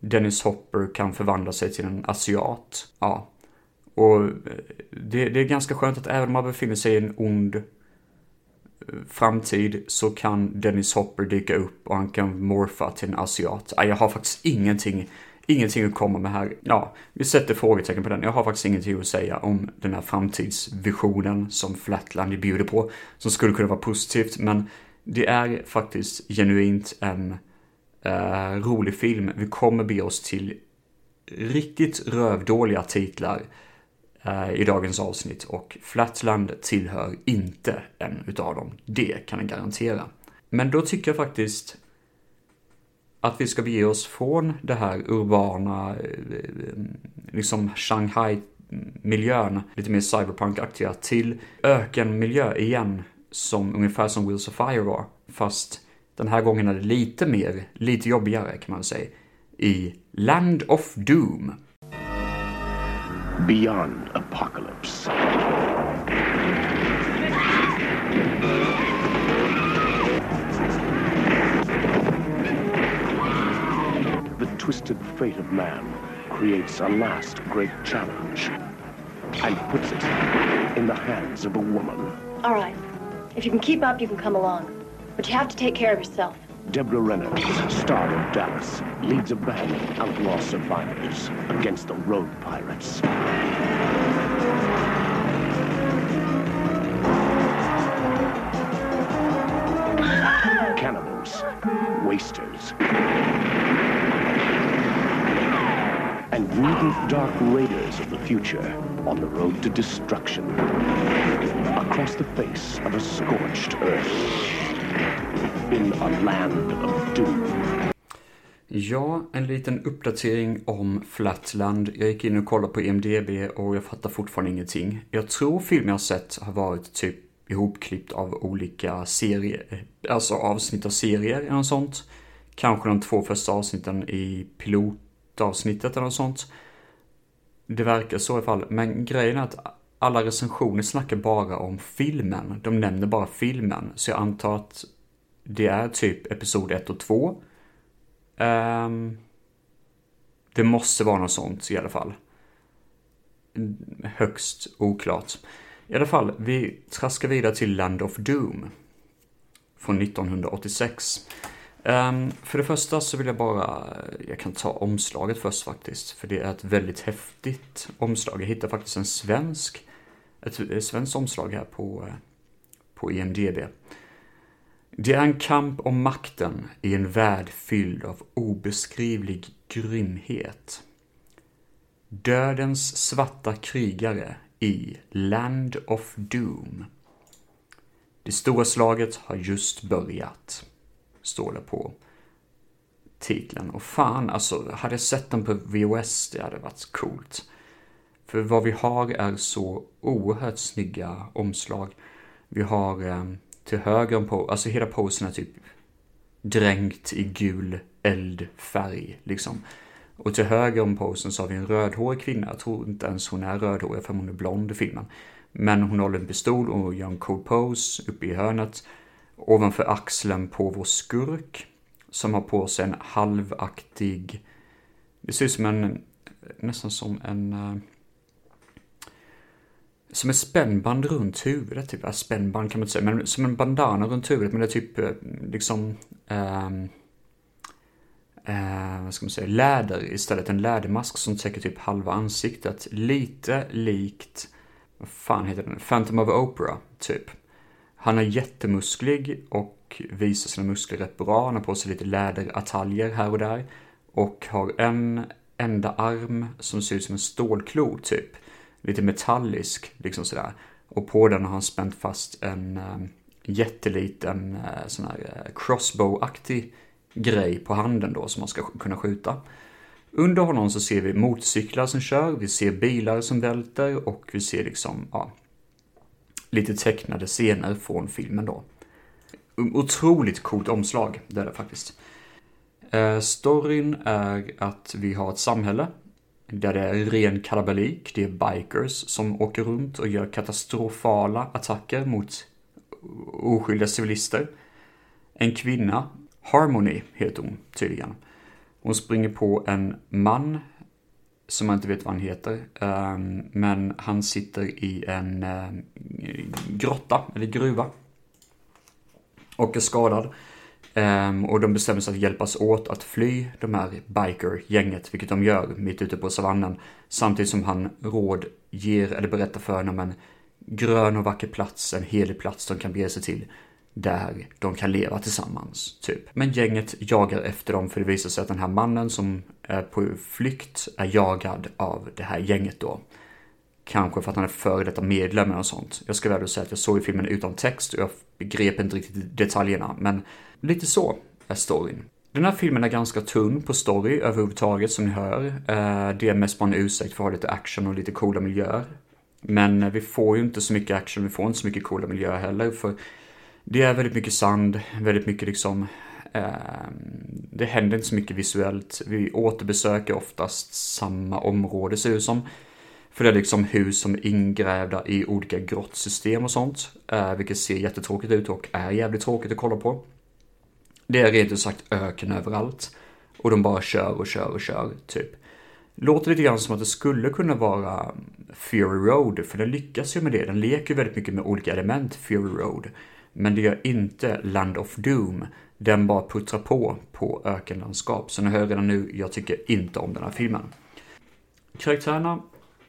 Dennis Hopper kan förvandla sig till en asiat. Ja, och eh, det, det, är ganska skönt att även om man befinner sig i en ond eh, framtid så kan Dennis Hopper dyka upp och han kan morfa till en asiat. Jag har faktiskt ingenting, ingenting att komma med här. Ja, vi sätter frågetecken på den. Jag har faktiskt ingenting att säga om den här framtidsvisionen som Flatland bjuder på. Som skulle kunna vara positivt, men det är faktiskt genuint en uh, rolig film. Vi kommer be oss till riktigt rövdåliga titlar Eh, i dagens avsnitt och Flatland tillhör inte en utav dem. Det kan jag garantera. Men då tycker jag faktiskt att vi ska bege oss från det här urbana, eh, eh, liksom Shanghai-miljön, lite mer cyberpunk-aktiga, till ökenmiljö igen, som ungefär som Wheels of Fire var. Fast den här gången är det lite mer, lite jobbigare kan man säga, i Land of Doom beyond apocalypse. Twisted fate of man creates a last great challenge and puts it in the hands of a woman. All right. If you can keep up, you can come along. But you have to take care of yourself. Deborah Reynolds, star of Dallas, leads a band of outlaw survivors against the road pirates. Cannibals, wasters, and mutant dark raiders of the future on the road to destruction across the face of a scorched earth. in a land of doom. Ja, en liten uppdatering om Flatland. Jag gick in och kollade på IMDB och jag fattar fortfarande ingenting. Jag tror filmen jag sett har varit typ ihopklippt av olika serier, alltså avsnitt av serier eller något sånt. Kanske de två första avsnitten i pilot avsnittet eller något sånt. Det verkar så i alla fall, men grejen är att alla recensioner snackar bara om filmen. De nämner bara filmen, så jag antar att det är typ episod 1 och 2. Um, ehm, det måste vara något sånt i alla fall. Högst oklart. I alla fall, vi traskar vidare till Land of Doom. från 1986. Um, för det första så vill jag bara, jag kan ta omslaget först faktiskt, för det är ett väldigt häftigt omslag. Jag hittade faktiskt en svensk, ett, ett svenskt omslag här på, eh, på IMDB. Det är en kamp om makten i en värld fylld av obeskrivlig grymhet. Dödens svarta krigare i Land of Doom. Det stora slaget har just börjat, står det på titeln. Och fan, alltså, hade jag sett den på VOS, det hade varit coolt. För vad vi har är så oerhört snygga omslag. Vi har eh, till höger om på, alltså hela posen är typ dränkt i gul eldfärg, liksom. Och till höger om posen så har vi en rödhårig kvinna. Jag tror inte ens hon är rödhårig för hon är blond i filmen. Men hon håller en pistol och gör en cool pose uppe i hörnet. Ovanför axeln på vår skurk. Som har på sig en halvaktig... Det ser ut som en... Nästan som en... Eh, som ett spännband runt huvudet, typ. Ja, spännband kan man inte säga, men som en bandana runt huvudet. Men det är typ eh, liksom... eh, eh, vad ska man säga, läder istället. En lädermask som täcker typ halva ansiktet. Lite likt, vad fan heter den? Phantom of Opera, typ. Han är jättemusklig och visar sina muskler rätt bra. Han har på sig lite läderataljer här och där. Och har en enda arm som ser ut som en stålklo, typ. Lite metallisk, liksom sådär. Och på den har han spänt fast en äh, jätteliten äh, sån här äh, crossbow-aktig grej på handen då som man ska kunna skjuta. Under honom så ser vi motorcyklar som kör, vi ser bilar som välter och vi ser liksom, ja, lite tecknade scener från filmen då. Otroligt coolt omslag, det är det faktiskt. Eh, storyn är att vi har ett samhälle där det är ren kalabalik. Det är bikers som åker runt och gör katastrofala attacker mot oskyldiga civilister. En kvinna Harmony heter hon tydligen. Hon springer på en man som man inte vet vad han heter. Ehm, men han sitter i en ehm, grotta, eller gruva. Och är skadad. Ehm, och de bestämmer sig att hjälpas åt att fly de här biker-gänget, vilket de gör mitt ute på savannen. Samtidigt som han råd ger, eller berättar för honom en grön och vacker plats, en helig plats de kan bege sig till där de kan leva tillsammans, typ. Men gänget jagar efter dem för det visar sig att den här mannen som på flykt är jagad av det här gänget då. Kanske för att han är före detta medlem och sånt. Jag ska väl säga att jag såg filmen utan text och jag begrep inte riktigt detaljerna, men lite så är storyn. Den här filmen är ganska tunn på story överhuvudtaget som ni hör. Eh, det är mest bara en ursäkt för att ha lite action och lite coola miljöer. Men eh, vi får ju inte så mycket action, vi får inte så mycket coola miljöer heller, för det är väldigt mycket sand, väldigt mycket liksom Ehm, det händer inte så mycket visuellt. Vi återbesöker oftast samma område ser det som. För det är liksom hus som är ingrävda i olika grottsystem och sånt. Eh, vilket ser jättetråkigt ut och är jävligt tråkigt att kolla på. Det är rent ut sagt öken överallt. Och de bara kör och kör och kör, typ. Låter lite grann som att det skulle kunna vara Fury Road, för den lyckas ju med det. Den leker väldigt mycket med olika element, Fury Road. Men det gör inte Land of Doom. Den bara puttrar på på ökenlandskap. Så ni hör redan nu, jag tycker inte om den här filmen. Karaktärerna,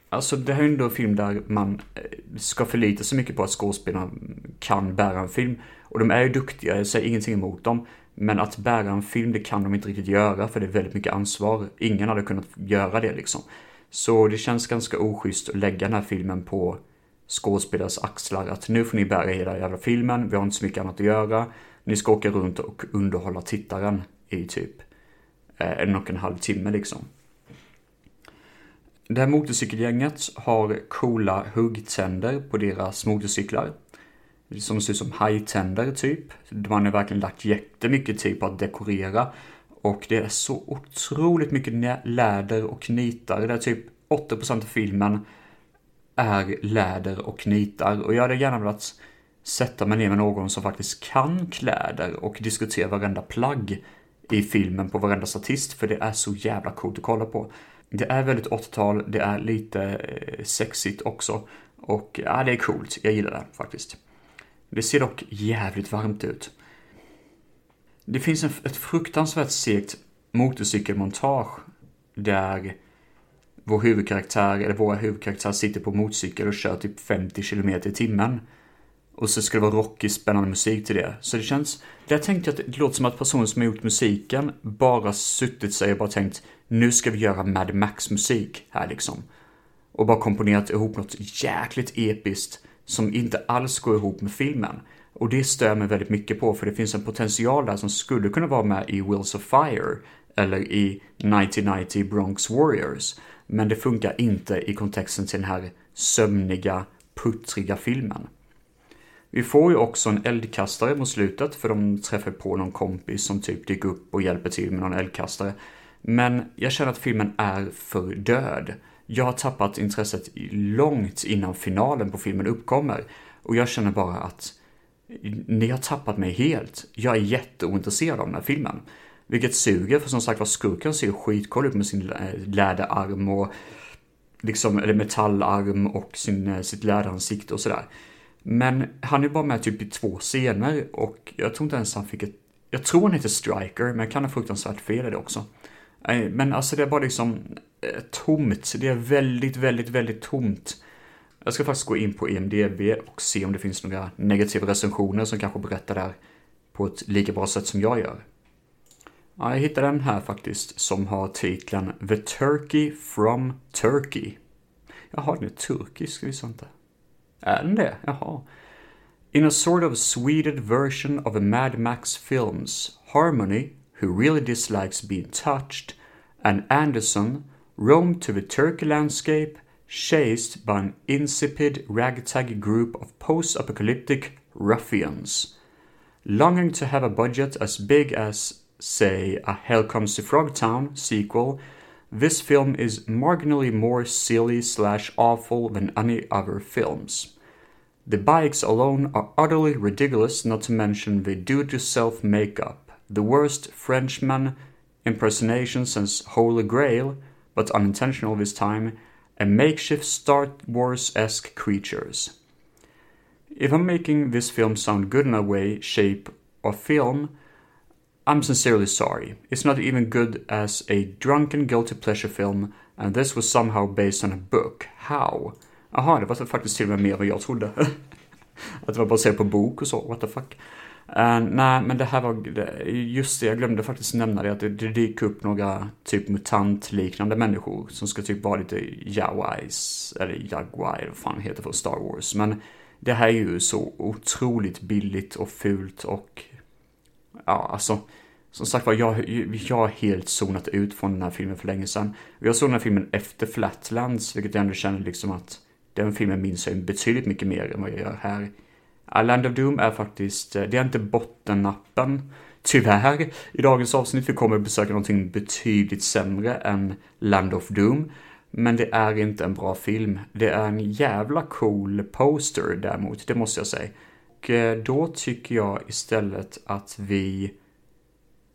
alltså det här är ändå en film där man eh, ska förlita sig mycket på att skådespelarna kan bära en film. Och de är ju duktiga, jag säger ingenting emot dem. Men att bära en film, det kan de inte riktigt göra för det är väldigt mycket ansvar. Ingen hade kunnat göra det liksom. Så det känns ganska oschysst att lägga den här filmen på skådespelares axlar att nu får ni bära hela jävla filmen, vi har inte så mycket annat att göra. Ni ska åka runt och underhålla tittaren i typ eh, en och en halv timme liksom. Det här motorcykelgänget har coola huggtänder på deras motorcyklar. Som ser ut som hajtänder typ. Man har verkligen lagt jättemycket tid på att dekorera. Och det är så otroligt mycket läder och knitar. Det är typ 80% av filmen är läder och nitar. Och jag hade gärna velat sätta mig ner med någon som faktiskt kan kläder och diskutera varenda plagg i filmen på varenda statist, för det är så jävla coolt att kolla på. Det är väldigt 80-tal, det är lite eh, sexigt också. Och ja, det är coolt, jag gillar det faktiskt. Det ser dock jävligt varmt ut. Det finns en, ett fruktansvärt segt motorcykelmontage där vår huvudkaraktär, eller våra huvudkaraktärer sitter på motorcykel och kör typ 50 km i timmen. Och så ska det vara rockig, spännande musik till det. Så det känns... Där tänkte jag att det låter som att personen som har gjort musiken bara suttit sig och bara tänkt nu ska vi göra Mad Max-musik här liksom. Och bara komponerat ihop något jäkligt episkt som inte alls går ihop med filmen. Och det stör mig väldigt mycket på för det finns en potential där som skulle kunna vara med i Wheels of Fire eller i 1990 Bronx Warriors. Men det funkar inte i kontexten till den här sömniga, puttriga filmen. Vi får ju också en eldkastare mot slutet för de träffar på någon kompis som typ dyker upp och hjälper till med någon eldkastare. Men jag känner att filmen är för död. Jag har tappat intresset långt innan finalen på filmen uppkommer. Och jag känner bara att ni har tappat mig helt. Jag är jätteointresserad av den här filmen. Vilket suger, för som sagt var skurken ser skitcool ut med sin läderarm och liksom, eller metallarm och sin, eh, sitt läderansikte och sådär. Men han är bara med typ i två scener och jag tror inte ens han fick ett... Jag tror han heter Striker, men jag kan ha fruktansvärt fel i det också. Eh, men alltså det är bara liksom eh, tomt. Det är väldigt, väldigt, väldigt tomt. Jag ska faktiskt gå in på IMDB och se om det finns några negativa recensioner som kanske berättar där på ett lika bra sätt som jag gör. Ja, jag hittade den här faktiskt som har titeln The Turkey from Turkey. Jaha, den är turkisk, visst inte. Är den det? Jaha. In a sort of sweeted version of a Mad Max films, Harmony, who really dislikes being touched, and Anderson roam to the Turkey landscape chased by an insipid ragtag group of post-apocalyptic ruffians. Longing to have a budget as big as, say, a Hell Comes to Frogtown sequel, this film is marginally more silly slash awful than any other films. The bikes alone are utterly ridiculous, not to mention the do-it-yourself makeup, the worst Frenchman impersonation since Holy Grail, but unintentional this time, and makeshift Star Wars-esque creatures. If I'm making this film sound good in a way, shape, or film, I'm sincerely sorry. It's not even good as a drunken guilty pleasure film, and this was somehow based on a book. How? Aha, det var faktiskt till och med mer än vad jag trodde. [LAUGHS] att det var baserat på bok och så, what the fuck. Uh, nej, men det här var, just det, jag glömde faktiskt nämna det, att det, det dyker upp några typ mutantliknande människor som ska typ vara lite Jawais, eller jaguai, vad fan heter för Star Wars. Men det här är ju så otroligt billigt och fult och, ja, alltså, som sagt var, jag, jag har helt zonat ut från den här filmen för länge sedan. Jag såg den här filmen efter Flatlands, vilket jag ändå känner liksom att den filmen minns jag betydligt mycket mer än vad jag gör här. Land of Doom är faktiskt, eh, det är inte bottennappen, tyvärr, i dagens avsnitt. Vi kommer att besöka någonting betydligt sämre än Land of Doom. Men det är inte en bra film. Det är en jävla cool poster däremot, det måste jag säga. Och eh, då tycker jag istället att vi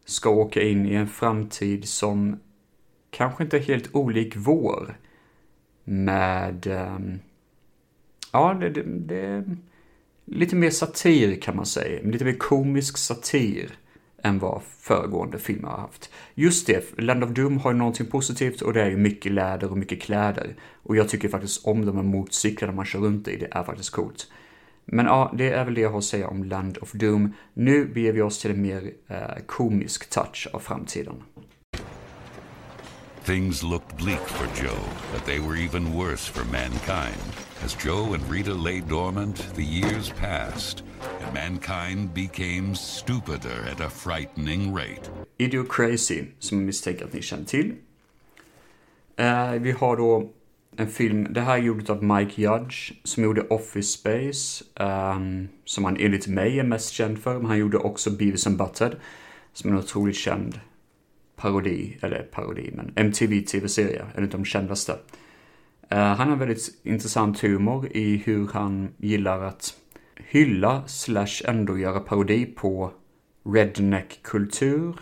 ska åka in i en framtid som kanske inte är helt olik vår. Med... Um, ja, det, det, det lite mer satir kan man säga. Lite mer komisk satir än vad föregående filmer har haft. Just det, Land of Doom har ju någonting positivt och det är ju mycket läder och mycket kläder. Och jag tycker faktiskt om de här motorcyklarna man kör runt i, det är faktiskt coolt. Men ja, det är väl det jag har att säga om Land of Doom. Nu beger vi oss till en mer eh, komisk touch av framtiden. Things looked bleak for Joe, but they were even worse for mankind. As Joe and Rita lay dormant, the years passed, and mankind became stupider at a frightening rate. Idiocracy, som jag misstänker att ni känner till. Uh, vi har då en film, det här är gjort av Mike Judge, som gjorde Office Space, um, som han enligt mig är mest känd för, men han gjorde också Beavis and Butthead, som är en otroligt känd parodi, eller parodi, men MTV-tv-serie, en av de kändaste. Eh, han har väldigt intressant humor i hur han gillar att hylla slash ändå göra parodi på redneck-kultur.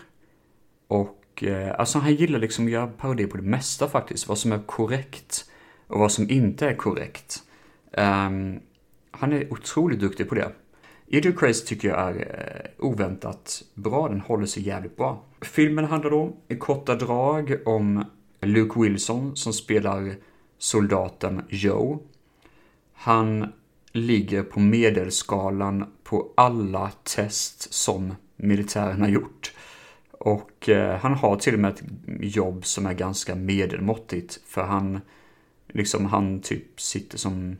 Och eh, alltså han gillar liksom att göra parodi på det mesta faktiskt. Vad som är korrekt och vad som inte är korrekt. Um, han är otroligt duktig på det. Idiot Crazy tycker jag är eh, oväntat bra, den håller sig jävligt bra. Filmen handlar då i korta drag om Luke Wilson som spelar soldaten Joe. Han ligger på medelskalan på alla test som militären har gjort. Och eh, han har till och med ett jobb som är ganska medelmåttigt. För han, liksom han typ sitter som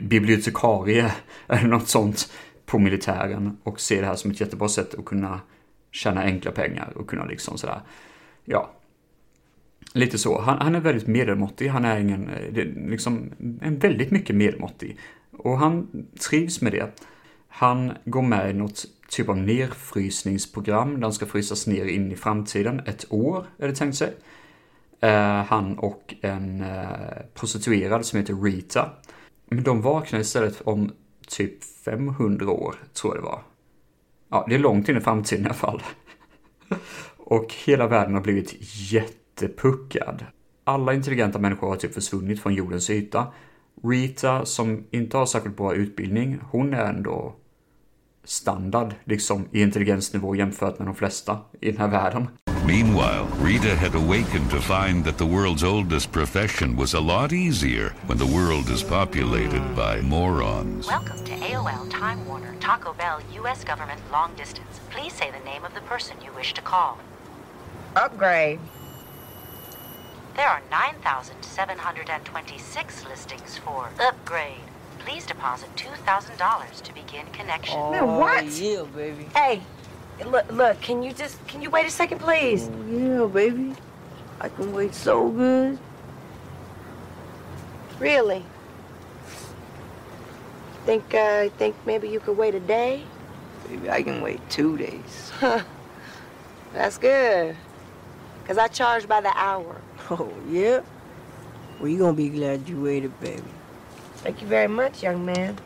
bibliotekarie [LAUGHS] eller något sånt på militären och ser det här som ett jättebra sätt att kunna tjäna enkla pengar och kunna liksom sådär, ja. Lite så. Han, han är väldigt medelmåttig, han är ingen, eh, liksom, en väldigt mycket medelmåttig. Och han trivs med det. Han går med i något typ av nedfrysningsprogram där han ska frysas ner in i framtiden. Ett år är det tänkt sig. Eh, han och en eh, prostituerad som heter Rita. Men de vaknar istället om typ 500 år, tror jag det var. Ja, det är långt in i framtiden i alla fall. [LAUGHS] och hela världen har blivit jättepuckad. Alla intelligenta människor har typ försvunnit från jordens yta. Rita, som inte har särskilt bra utbildning, hon är ändå standard, liksom i intelligensnivå jämfört med de flesta i den här världen. Meanwhile, Rita had awakened to find that the world's oldest profession was a lot easier when the world is populated by morons. Welcome to AOL Time Warner Taco Bell U.S. Government Long Distance. Please say the name of the person you wish to call. Upgrade. There are 9,726 listings for upgrade. Please deposit $2,000 to begin connection. Oh, Man, what? Yeah, baby. Hey, look, look, can you just, can you wait a second, please? Oh, yeah, baby. I can wait so good. Really? Think, uh, think maybe you could wait a day? Baby, I can wait two days. That's good. Because I charge by the hour. [LAUGHS] Oh, yeah? Well, you gonna be glad you waited, baby. Thank you very much, young man.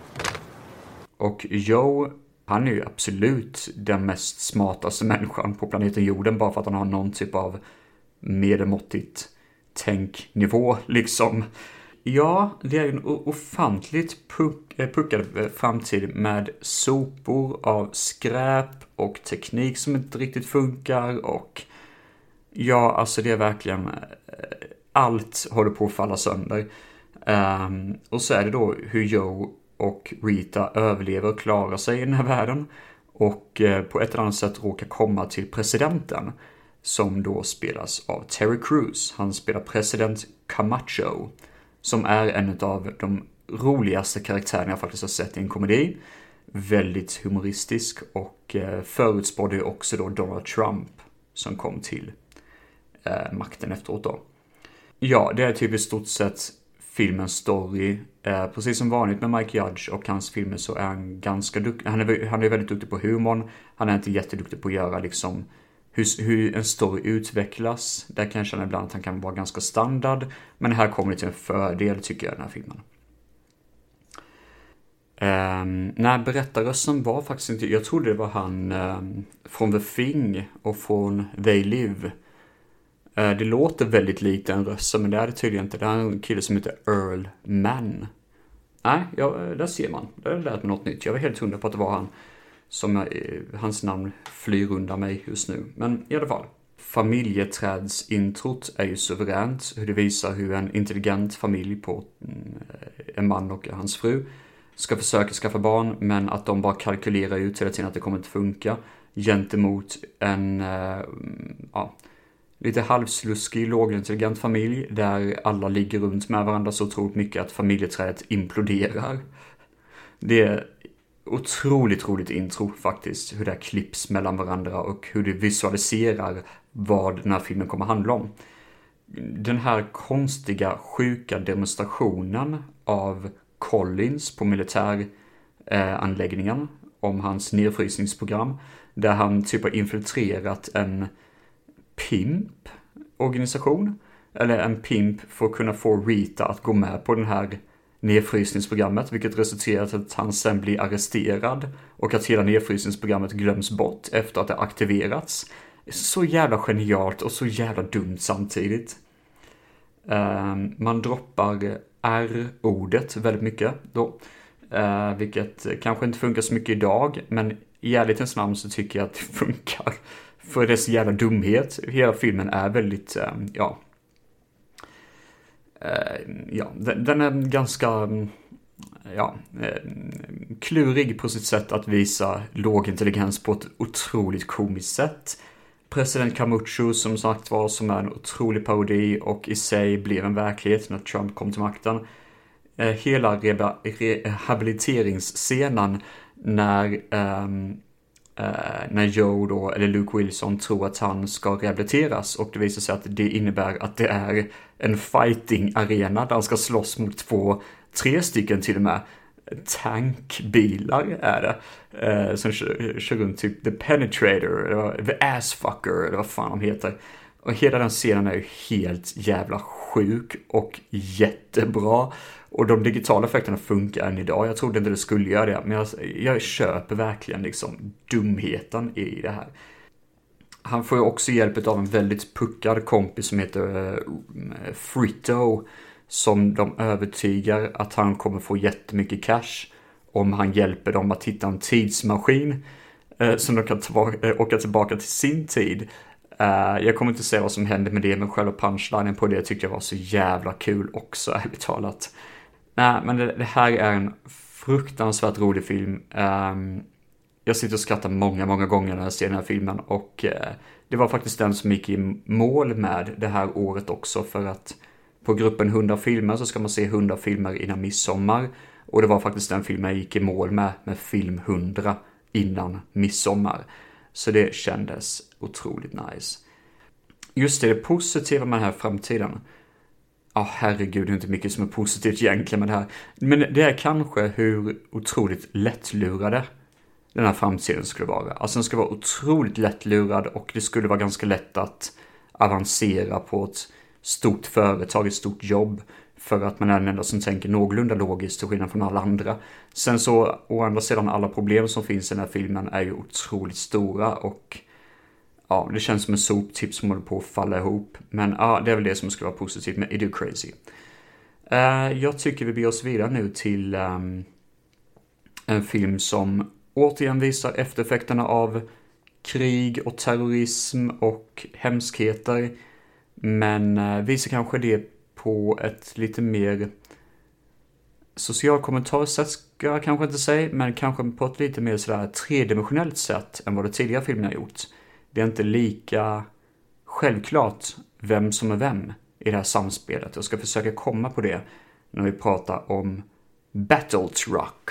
Och Joe, han är ju absolut den mest smartaste människan på planeten jorden bara för att han har någon typ av medelmåttigt tänknivå liksom. Ja, det är ju en ofantligt puck, eh, puckad eh, framtid med sopor av skräp och teknik som inte riktigt funkar och ja, alltså det är verkligen eh, allt håller på att falla sönder. Um, och så är det då hur Joe och Rita överlever och klarar sig i den här världen. Och uh, på ett eller annat sätt råkar komma till presidenten. Som då spelas av Terry Crews. Han spelar president Camacho. Som är en av de roligaste karaktärerna jag faktiskt har sett i en komedi. Väldigt humoristisk och uh, förutspådde också då Donald Trump som kom till uh, makten efteråt då. Ja, det är typ i stort sett filmens story. Eh, precis som vanligt med Mike Judge och hans filmer så är han ganska duktig. Han är, han är väldigt duktig på humorn. Han är inte jätteduktig på att göra liksom hur, hur en story utvecklas. Där kan jag känna ibland att han kan vara ganska standard. Men här kommer det till en fördel tycker jag i den här filmen. Um, nej, berättarrösten var faktiskt inte, jag trodde det var han um, från The Thing och från They Live. Eh, det låter väldigt likt en röst, men det är det tydligen inte. Det är en kille som heter Earl Mann. Nej, ja, eh, där ser man. Det har lärt mig något nytt. Jag var helt hundra på att det var han. Som jag, eh, hans namn flyr undan mig just nu. Men i alla fall. Familjeträdsintrot är ju suveränt. Hur det visar hur en intelligent familj på mm, en man och hans fru ska försöka skaffa barn, men att de bara kalkylerar ut hela tiden att det kommer inte funka. Gentemot en, uh, ja, lite halvsluskig, lågintelligent familj där alla ligger runt med varandra så otroligt mycket att familjeträdet imploderar. Det är otroligt roligt intro faktiskt, hur det här klipps mellan varandra och hur det visualiserar vad den här filmen kommer handla om. Den här konstiga, sjuka demonstrationen av Collins på militäranläggningen om hans nedfrysningsprogram, där han typ har infiltrerat en pimp organisation. Eller en pimp för att kunna få Rita att gå med på den här nedfrysningsprogrammet, vilket resulterar i att han sen blir arresterad och att hela nedfrysningsprogrammet glöms bort efter att det aktiverats. Så jävla genialt och så jävla dumt samtidigt. Ehm, man droppar R-ordet väldigt mycket då. Eh, vilket kanske inte funkar så mycket idag, men i ärlighetens namn så tycker jag att det [LAUGHS] funkar. För dess jävla dumhet. Hela filmen är väldigt, eh, ja. Eh, ja, den, är ganska, mm, ja, eh, klurig på sitt sätt att visa låg intelligens på ett otroligt komiskt sätt. President Camucho som sagt var som är en otrolig parodi och i sig blev en verklighet när Trump kom till makten. Hela rehabiliteringsscenen när, um, eh, när Joe då, eller Luke Wilson tror att han ska rehabiliteras och det visar sig att det innebär att det är en fighting-arena där han ska slåss mot två, tre stycken till och med, tankbilar är det. Eh, som kör, kör runt typ The Penetrator, eller The Assfucker, eller vad fan de heter. Och hela den scenen är ju helt jävla sjuk och jättebra. Och de digitala effekterna funkar än idag. Jag trodde inte det skulle göra det, men jag, jag köper verkligen liksom dumheten i det här. Han får ju också hjälp av en väldigt puckad kompis som heter eh, Fritto. Som de övertygar att han kommer få jättemycket cash om han hjälper dem att hitta en tidsmaskin. Eh, som de kan eh, åka tillbaka till sin tid. Uh, jag kommer inte säga vad som hände med det, men själva punchlinen på det tyckte jag var så jävla kul också, [LAUGHS] ärligt talat. Nej, men det, det, här är en fruktansvärt rolig film. Um, jag sitter och skrattar många, många gånger när jag ser den här filmen och uh, det var faktiskt den som gick i mål med det här året också för att på gruppen 100 filmer så ska man se 100 filmer innan midsommar och det var faktiskt den filmen jag gick i mål med, med film 100 innan midsommar. Så det kändes otroligt nice. Just det, det positiva med den här framtiden Ja, oh, herregud, det är inte mycket som är positivt egentligen med det här. Men det är kanske hur otroligt lättlurade den här framtiden skulle vara. Alltså den skulle vara otroligt lättlurad och det skulle vara ganska lätt att avancera på ett stort företag, ett stort jobb. För att man är den enda som tänker någorlunda logiskt till skillnad från alla andra. Sen så, å andra sidan, alla problem som finns i den här filmen är ju otroligt stora och ja, det känns som en soptipp som håller på att falla ihop. Men ja, det är väl det som ska vara positivt med Idu Crazy. Uh, jag tycker vi beger oss vidare nu till um, en film som återigen visar eftereffekterna av krig och terrorism och hemskheter. Men uh, visar kanske det på ett lite mer social kommentarsätt ska jag kanske inte säga, men kanske på ett lite mer sådär tredimensionellt sätt än vad de tidigare filmerna har gjort det är inte lika självklart vem som är vem i det här samspelet. Jag ska försöka komma på det när vi pratar om Battle Truck.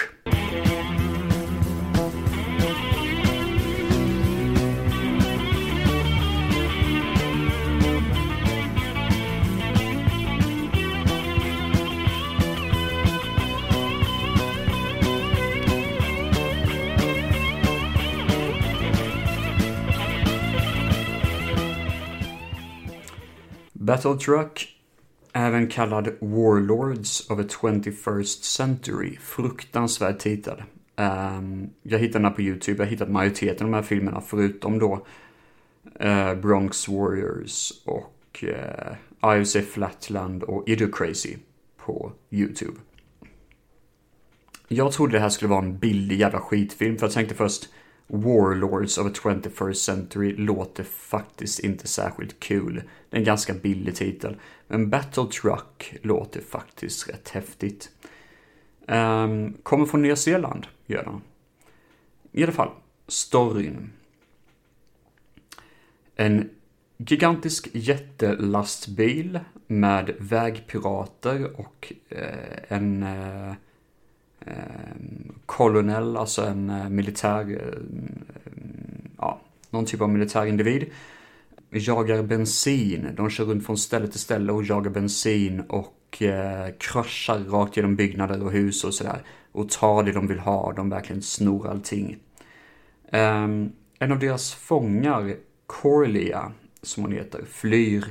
Battle Truck, även kallad Warlords of a 21st Century, fruktansvärd titel. Um, jag hittade den här på YouTube, jag har hittat majoriteten av de här filmerna förutom då uh, Bronx Warriors och eh, uh, IOC Flatland och Ido Crazy på YouTube. Jag trodde det här skulle vara en billig jävla skitfilm för jag tänkte först Warlords of a 21st Century låter faktiskt inte särskilt kul. Det är en ganska billig titel. Men Battle Truck låter faktiskt rätt häftigt. Um, kommer från Nya Zeeland, gör den. I alla fall, storyn. En gigantisk jättelastbil med vägpirater och eh, en eh, Eh, kolonell, kolonel, alltså en eh, militär, eh, ja, någon typ av militär individ. Jagar bensin, de kör runt från ställe till ställe och jagar bensin och eh, kraschar rakt genom byggnader och hus och sådär. Och tar det de vill ha, de verkligen snor allting. Um, en av deras fångar, Corlia, som hon heter, flyr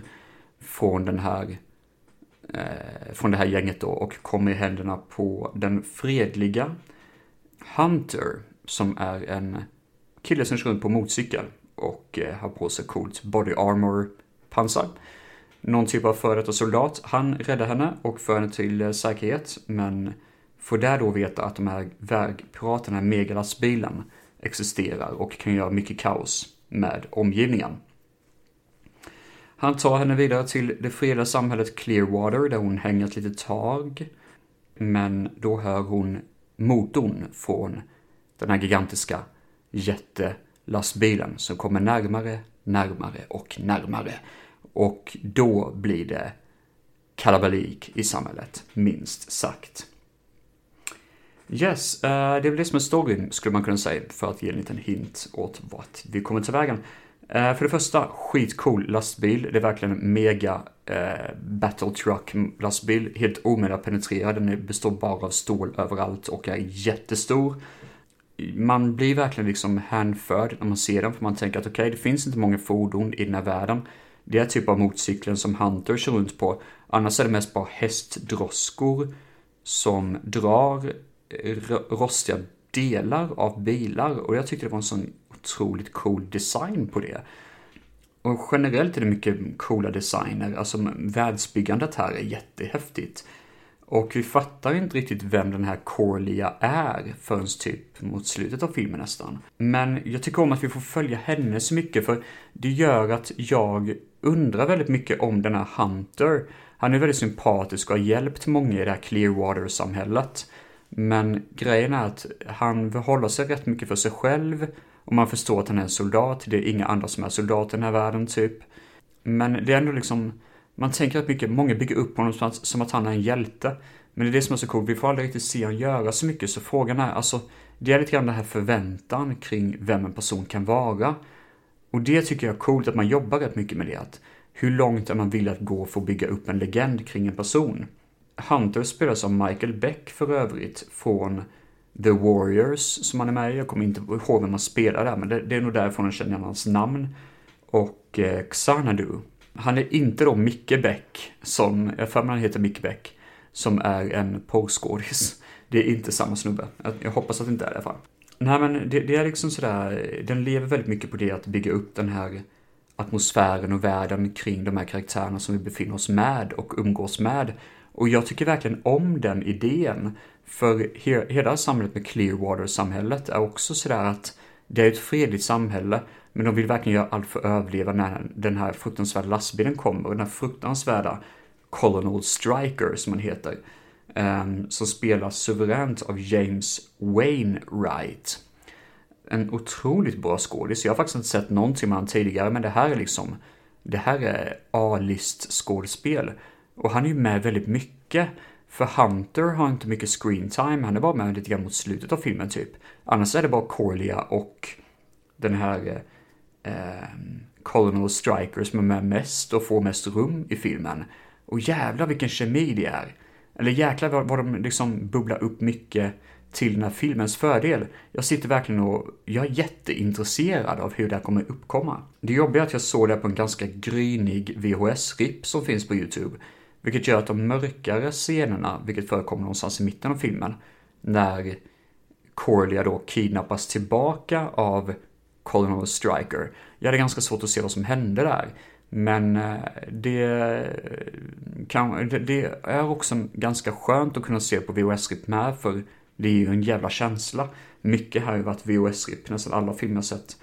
från den här eh, Eh, från det här gänget då och kommer i händerna på den fredliga Hunter som är en kille som kör runt på motorcykel och eh, har på sig coolt body armor pansar. Någon typ av före detta soldat. Han räddar henne och för henne till eh, säkerhet men får där då veta att de här vägpiraterna, megalastbilen, existerar och kan göra mycket kaos med omgivningen. Han tar henne vidare till det fredliga samhället Clearwater där hon hänger ett litet tag. Men då hör hon motorn från den här gigantiska jättelastbilen som kommer närmare, närmare och närmare. Och då blir det kalabalik i samhället, minst sagt. Yes, uh, det är väl det som är storyn skulle man kunna säga för att ge en liten hint åt vart vi kommer ta vägen. Eh, för det första, skitcool lastbil. Det är verkligen en mega eh, battle truck lastbil. Helt omöjlig att penetrera. Den består bara av stål överallt och är jättestor. Man blir verkligen liksom hänförd när man ser den för man tänker att okej, okay, det finns inte många fordon i den här världen. Det är typ av motorcykeln som Hunter kör runt på. Annars är det mest bara hästdroskor som drar eh, rostiga delar av bilar och jag tyckte det var en sån otroligt cool design på det. Och generellt är det mycket coola designer, alltså världsbyggandet här är jättehäftigt. Och vi fattar inte riktigt vem den här Corlia är förrän typ mot slutet av filmen nästan. Men jag tycker om att vi får följa henne så mycket för det gör att jag undrar väldigt mycket om den här Hunter. Han är väldigt sympatisk och har hjälpt många i det här Clearwater-samhället. Men grejen är att han vill sig rätt mycket för sig själv och man förstår att han är en soldat. Det är inga andra som är soldater i den här världen typ. Men det är ändå liksom, man tänker att mycket, många bygger upp honom som att, som att han är en hjälte. Men det är det som är så coolt, vi får aldrig riktigt se honom göra så mycket, så frågan är, alltså, det är lite grann den här förväntan kring vem en person kan vara. Och det tycker jag är coolt, att man jobbar rätt mycket med det. Att hur långt är man villig att gå för att bygga upp en legend kring en person? Hunter spelas av Michael Beck för övrigt från The Warriors som han är med i. Jag kommer inte ihåg vem han spelar där, men det, det är nog därifrån jag känner hans namn. Och eh, Xanadu. Han är inte då Micke Beck, som, jag för mig han heter Micke Beck, som är en porrskådis. Det är inte samma snubbe. Jag, jag hoppas att det inte är det i alla fall. Nej men det, det, är liksom sådär, den lever väldigt mycket på det att bygga upp den här atmosfären och världen kring de här karaktärerna som vi befinner oss med och umgås med. Och jag tycker verkligen om den idén. För he hela samhället med Clearwater-samhället är också sådär att det är ett fredligt samhälle, men de vill verkligen göra allt för att överleva när den här fruktansvärda lastbilen kommer. Och den här fruktansvärda Colonel Striker, som han heter, um, som spelas suveränt av James Wainwright. En otroligt bra skådis. Jag har faktiskt inte sett någonting med honom tidigare, men det här är liksom, det här är A-list skådespel. Och han är ju med väldigt mycket. För Hunter har inte mycket screen time, han är bara med lite grann mot slutet av filmen typ. Annars är det bara Corlia och den här eh, ehm, Colonel Striker som är med mest och får mest rum i filmen. Och jävlar vilken kemi det är. Eller jäklar vad, vad de liksom bubblar upp mycket till den här filmens fördel. Jag sitter verkligen och jag är jätteintresserad av hur det här kommer uppkomma. Det jobbiga är att jag såg det på en ganska grynig VHS-ripp som finns på YouTube. Vilket gör att de mörkare scenerna, vilket förekommer någonstans i mitten av filmen, när Corlia då kidnappas tillbaka av Colonel Striker. Jag hade ganska svårt att se vad som hände där. Men eh, det, eh, kan, det är också ganska skönt att kunna se på VHS-rip med, för det är ju en jävla känsla. Mycket här har ju varit VHS-rip, nästan alla filmer jag sett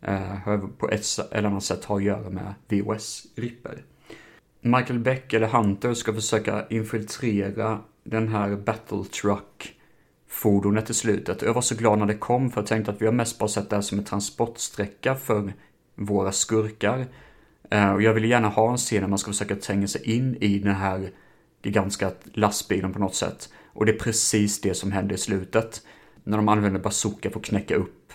eh, på ett eller annat sätt har att göra med VHS-ripper. Michael Beck eller Hunter ska försöka infiltrera den här battle truck fordonet i slutet. Jag var så glad när det kom för jag tänkte att vi har mest bara sett det här som en transportsträcka för våra skurkar. Eh, och jag ville gärna ha en scen där man ska försöka tränga sig in i den här gigantiska lastbilen på något sätt. Och det är precis det som händer i slutet. När de använder bazooka för att knäcka upp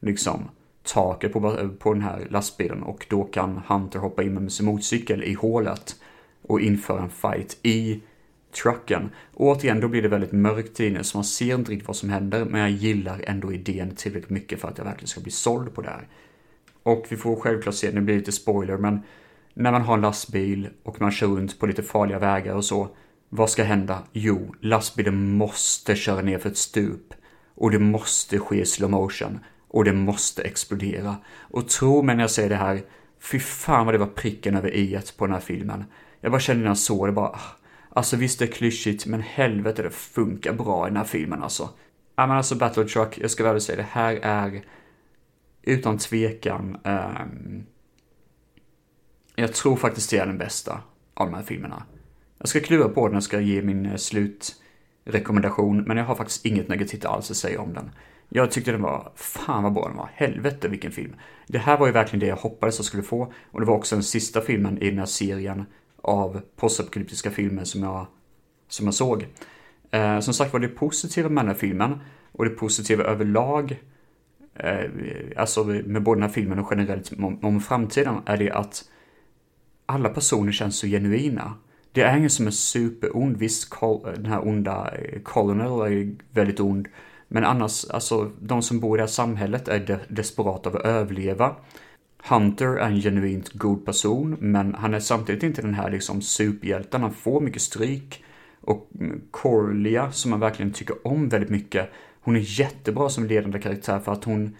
liksom taket på, på den här lastbilen och då kan Hunter hoppa in med sin motorcykel i hålet och införa en fight i trucken. Och återigen, då blir det väldigt mörkt inne så man ser inte riktigt vad som händer men jag gillar ändå idén tillräckligt mycket för att jag verkligen ska bli såld på det här. Och vi får självklart se, nu blir det lite spoiler, men när man har en lastbil och man kör runt på lite farliga vägar och så, vad ska hända? Jo, lastbilen måste köra ner för ett stup. Och det måste ske i slow motion och det måste explodera. Och tro mig när jag säger det här, fy fan vad det var pricken över i på den här filmen. Jag bara kände när jag såg det bara, ah. Alltså visst det är klyschigt, men helvete det funkar bra i den här filmen alltså. Ja men alltså Battle Truck, jag ska väl säga det här är utan tvekan, um, jag tror faktiskt det är den bästa av de här filmerna. Jag ska klura på den, jag ska ge min eh, slutrekommendation, men jag har faktiskt inget negativt alls att säga om den. Jag tyckte den var, fan vad bra den var, helvete vilken film. Det här var ju verkligen det jag hoppades jag skulle få, och det var också den sista filmen i den här serien av postapokalyptiska filmer som jag, som jag såg. Eh, som sagt var det positiva med den här filmen, och det positiva överlag, eh, alltså med både den här filmen och generellt om, om framtiden, är det att alla personer känns så genuina. Det är ingen som är superond, visst den här onda eh, Colonel är väldigt ond, men annars, alltså de som bor i det här samhället är de desperata av att överleva. Hunter är en genuint god person, men han är samtidigt inte den här liksom superhjälten, han får mycket stryk. Och Corlia, som man verkligen tycker om väldigt mycket, hon är jättebra som ledande karaktär för att hon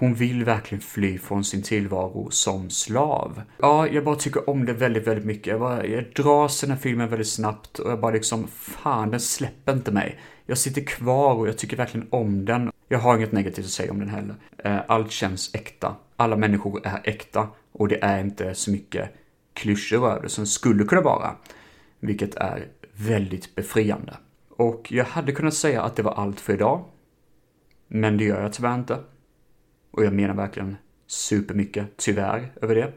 hon vill verkligen fly från sin tillvaro som slav. Ja, jag bara tycker om det väldigt, väldigt mycket. Jag, bara, jag dras i den här filmen väldigt snabbt och jag bara liksom, fan, den släpper inte mig. Jag sitter kvar och jag tycker verkligen om den. Jag har inget negativt att säga om den heller. Eh, allt känns äkta. Alla människor är äkta och det är inte så mycket klyschor över det som skulle kunna vara. Vilket är väldigt befriande. Och jag hade kunnat säga att det var allt för idag. Men det gör jag tyvärr inte. Och jag menar verkligen supermycket, tyvärr, över det.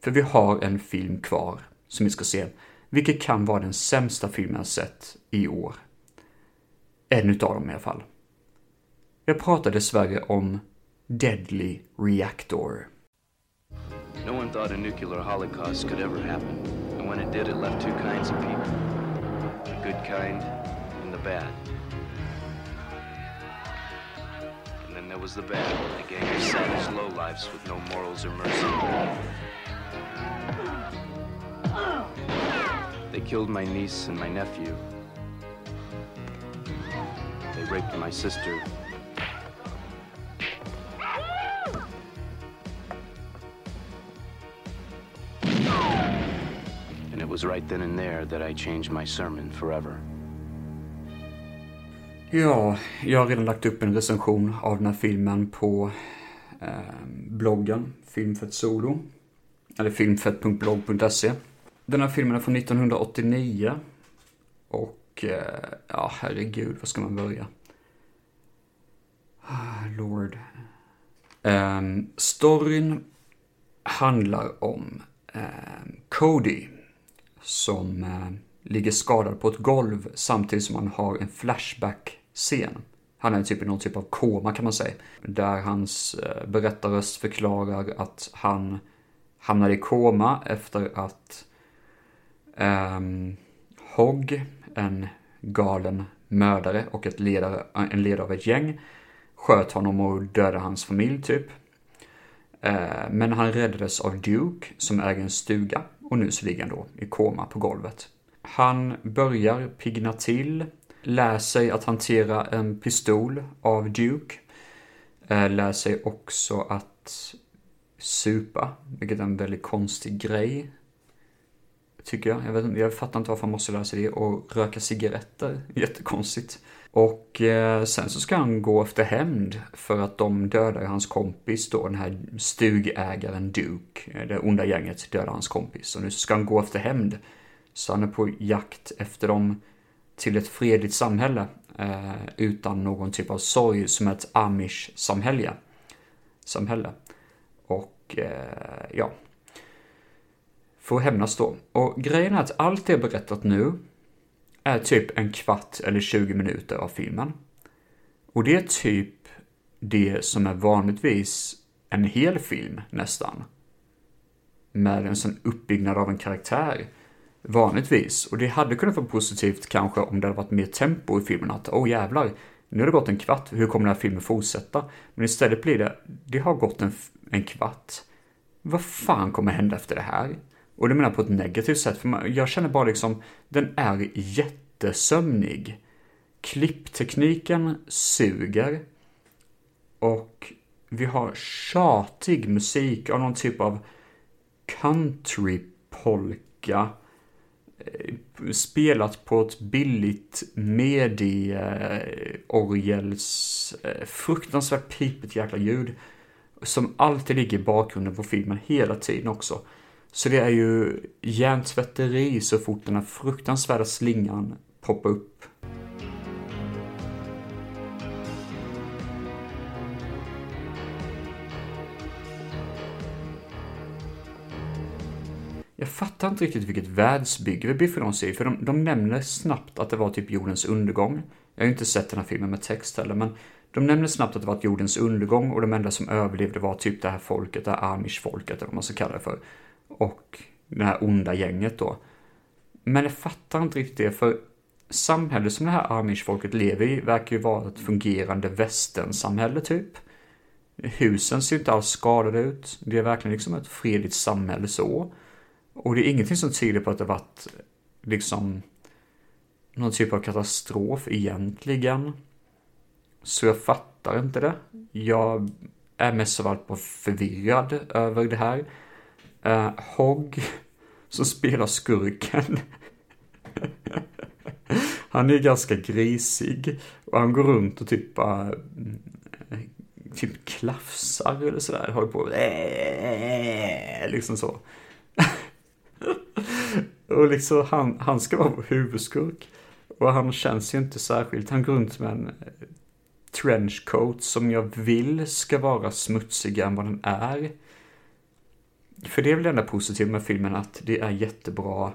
För vi har en film kvar som vi ska se, vilket kan vara den sämsta filmen jag sett i år. En utav dem i alla fall. Jag pratar dessvärre om Deadly Reactor. No one thought a nuclear holocaust could ever happen. And when it did, it left two kinds of people. The good kind and the bad. And then there was the bad, a gang of savage lowlifes with no morals or mercy. They killed my niece and my nephew. Raped my sister. And it was right then and there that I changed my sermon forever. Ja, jag har redan lagt upp en recension av den här filmen på eh, bloggen Filmfett Solo. Eller filmfett.blogg.se. Den här filmen är från 1989. Och, eh, ja herregud, var ska man börja? Ah, Lord. Um, storyn handlar om um, Cody som eh, ligger skadad på ett golv samtidigt som han har en flashback-scen. Han är typ i någon typ av koma kan man säga. Där hans uh, berättarröst förklarar att han hamnade i koma efter att um, Hogg, en galen mördare och ett ledare, en ledare av ett gäng, sköt honom och dödade hans familj typ. Eh, men han räddades av Duke som äger en stuga och nu så ligger han då i koma på golvet. Han börjar pigna till, lär sig att hantera en pistol av Duke, eh, lär sig också att supa, vilket är en väldigt konstig grej. Tycker jag. Jag, vet, jag fattar inte varför han måste lära sig det. Och röka cigaretter, [LAUGHS] jättekonstigt. Och eh, sen så ska han gå efter hämnd för att de dödar hans kompis då, den här stugägaren Duke. Eh, det onda gänget dödar hans kompis. Och nu ska han gå efter hämnd så han är på jakt efter dem till ett fredligt samhälle eh, utan någon typ av sorg som ett amish-samhälle. Samhälle. Och eh, ja. får hämnas då. Och grejen är att allt det jag berättat nu är typ en kvart eller 20 minuter av filmen. Och det är typ det som är vanligtvis en hel film nästan. Med en sån uppbyggnad av en karaktär vanligtvis. Och det hade kunnat vara positivt kanske om det hade varit mer tempo i filmen. Att åh oh, jävlar, nu har det gått en kvart, hur kommer den här filmen fortsätta? Men istället blir det, det har gått en, en kvart. Vad fan kommer hända efter det här? Och det menar på ett negativt sätt, för man, jag känner bara liksom, den är jättesömnig. Klipptekniken suger. Och vi har tjatig musik av någon typ av countrypolka. Eh, spelat på ett billigt medi-orgels eh, fruktansvärt pipigt jäkla ljud. Som alltid ligger i bakgrunden på filmen hela tiden också. Så det är ju hjärntvätteri så fort den här fruktansvärda slingan poppar upp. Jag fattar inte riktigt vilket världsbygge vi befinner oss i, för de, de nämner snabbt att det var typ jordens undergång. Jag har ju inte sett den här filmen med text heller, men de nämner snabbt att det var jordens undergång och de enda som överlevde var typ det här folket, det här amish-folket eller vad man ska kalla det för. Och det här onda gänget då. Men jag fattar inte riktigt det, för samhället som det här amish-folket lever i verkar ju vara ett fungerande västernsamhälle typ. Husen ser inte alls skadade ut. Det är verkligen liksom ett fredligt samhälle så. Och det är ingenting som tyder på att det varit liksom någon typ av katastrof egentligen. Så jag fattar inte det. Jag är mest av allt bara förvirrad över det här. Uh, Hogg, som spelar skurken. han är ganska grisig. Och han går runt och typ bara... Mm, typ klafsar eller sådär. Håller på... Liksom så. och liksom han, han ska vara vår huvudskurk. Och han känns ju inte särskilt, han går runt med en eh, trenchcoat som jag vill ska vara smutsigare än vad den är. För det är väl det enda positiva med filmen, att det är jättebra,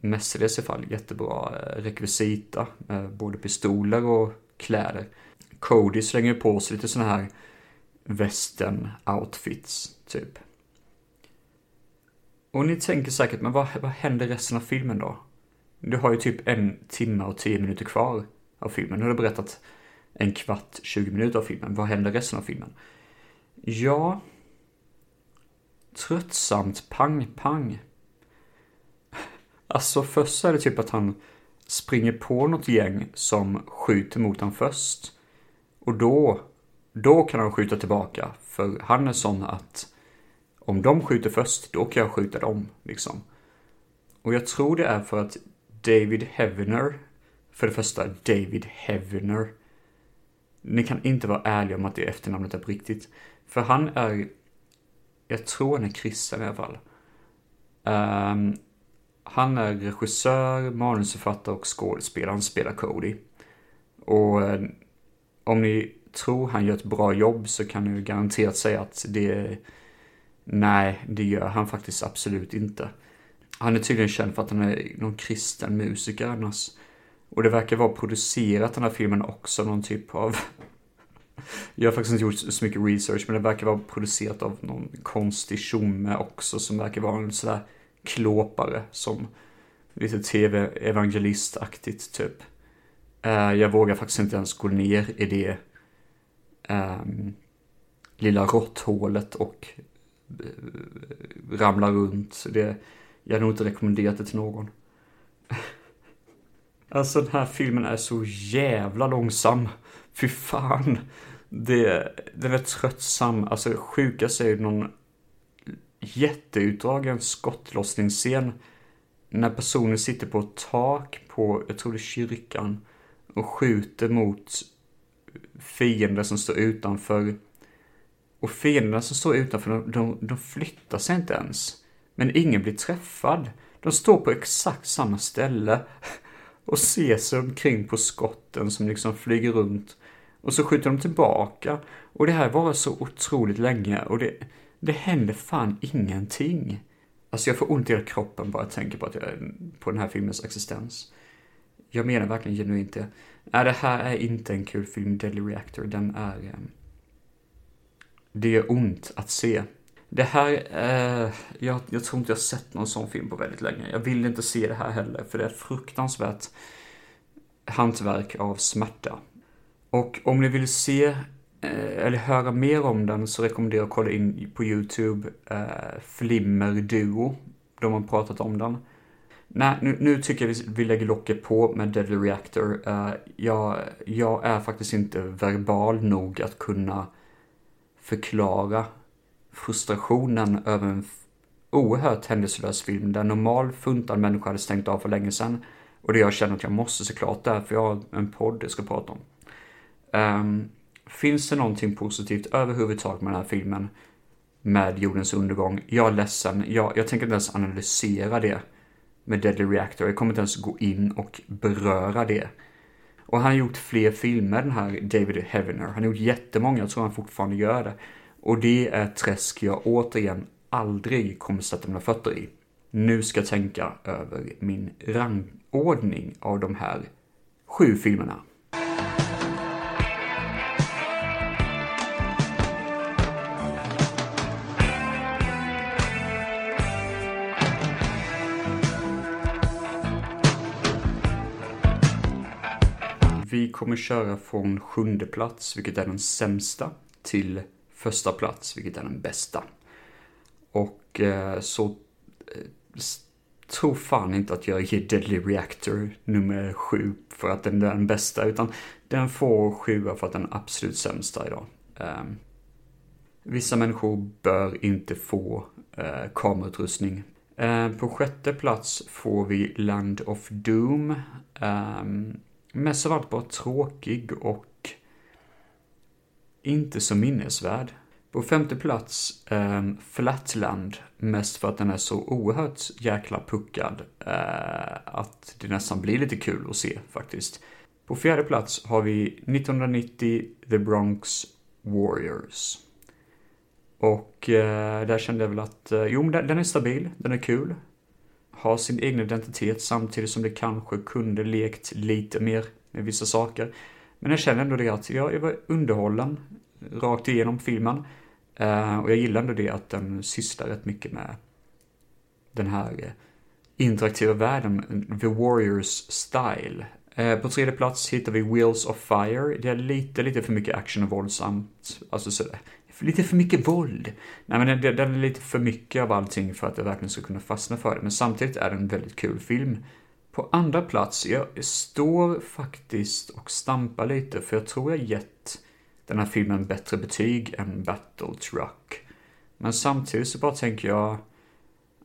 mestadels i fall, jättebra eh, rekvisita, eh, både pistoler och kläder. Cody slänger på sig lite sådana här western outfits, typ. Och ni tänker säkert, men vad, vad händer resten av filmen då? Du har ju typ en timme och tio minuter kvar av filmen. Nu har du berättat en kvart, 20 minuter av filmen. Vad händer resten av filmen? Ja... Tröttsamt pang-pang. Alltså först så är det typ att han springer på något gäng som skjuter mot honom först. Och då, då kan han skjuta tillbaka. För han är sån att om de skjuter först, då kan jag skjuta dem, liksom. Och jag tror det är för att David Heavener, för det första, David Heavener. Ni kan inte vara ärliga om att det efternamnet är på riktigt. För han är, jag tror han är kristen i alla fall. Um, han är regissör, manusförfattare och skådespelare. Han spelar Cody. Och um, om ni tror han gör ett bra jobb så kan ni garanterat säga att det Nej, det gör han faktiskt absolut inte. Han är tydligen känd för att han är någon kristen musiker annars. Och det verkar vara producerat den här filmen också, någon typ av... Jag har faktiskt inte gjort så mycket research, men det verkar vara producerat av någon konstig tjomme också, som verkar vara en sådär klåpare, som lite tv-evangelistaktigt typ. Uh, jag vågar faktiskt inte ens gå ner i det um, lilla råtthålet och eh, ramla runt. Det, jag har nog inte rekommenderat det till någon. [LAUGHS] Alltså den här filmen är så jävla långsam. Fy fan. Det, den är tröttsam. Alltså sjukast är ju någon jätteutdragen skottlossningsscen. När personen sitter på ett tak på, jag tror det är kyrkan. Och skjuter mot fiender som står utanför och fienderna som står utanför, de, de, de flyttar sig inte ens. Men ingen blir träffad. De står på exakt samma ställe och ser sig omkring på skotten som liksom flyger runt. Och så skjuter de tillbaka. Och det här varar så otroligt länge och det, det händer fan ingenting. Alltså jag får ont i hela kroppen bara jag tänker på, att jag, på den här filmens existens. Jag menar verkligen genuint det. Nej, det här är inte en kul film, Deadly Reactor. Den är... Eh, det gör ont att se. Det här, eh, jag, jag tror inte jag sett någon sån film på väldigt länge. Jag vill inte se det här heller, för det är fruktansvärt hantverk av smärta. Och om ni vill se eh, eller höra mer om den så rekommenderar jag att kolla in på YouTube eh, Flimmer Duo. De har pratat om den. Nej, nu, nu tycker jag vi, vi lägger locket på med Deadly Reactor. Eh, jag, jag är faktiskt inte verbal nog att kunna förklara frustrationen över en oerhört händelselös film där normal funtad människa hade stängt av för länge sedan. Och det jag känner att jag måste såklart därför jag har en podd jag ska prata om. Um, finns det någonting positivt överhuvudtaget med den här filmen? Med jordens undergång? Jag är ledsen, jag, jag tänker inte ens analysera det med Deadly Reactor. Jag kommer inte ens gå in och beröra det. Och han har gjort fler filmer, den här David Heavener. Han har gjort jättemånga, jag tror han fortfarande gör det. Och det är ett träsk jag återigen aldrig kommer sätta mina fötter i. Nu ska jag tänka över min rangordning av de här sju filmerna. Vi kommer köra från sjunde plats, vilket är den sämsta, till första plats, vilket är den bästa. Och eh, så eh, tror fan inte att jag ger Deadly Reactor nummer sju för att den är den bästa, utan den får sjua för att den är absolut sämsta idag. Eh, vissa människor bör inte få eh, kamerautrustning. Eh, på sjätte plats får vi Land of Doom. Um, mest av allt bara tråkig och inte så minnesvärd. På femte plats, eh, Flatland, mest för att den är så oerhört jäkla puckad eh, att det nästan blir lite kul att se faktiskt. På fjärde plats har vi 1990 The Bronx Warriors. Och eh, där kände jag väl att, eh, jo men den är stabil, den är kul. Har sin egen identitet samtidigt som det kanske kunde lekt lite mer med vissa saker. Men jag känner ändå det att jag, jag var underhållen rakt igenom filmen. Eh, och jag gillar ändå det att den sysslar rätt mycket med den här eh, interaktiva världen, The Warriors Style. Eh, på tredje plats hittar vi Wheels of Fire. Det är lite, lite för mycket action och våldsamt. Alltså sådär. Lite för mycket våld. Nej men den, den är lite för mycket av allting för att jag verkligen ska kunna fastna för det. Men samtidigt är det en väldigt kul film. På andra plats, jag står faktiskt och stampar lite för jag tror jag gett den här filmen bättre betyg än Battle Truck. Men samtidigt så bara tänker jag,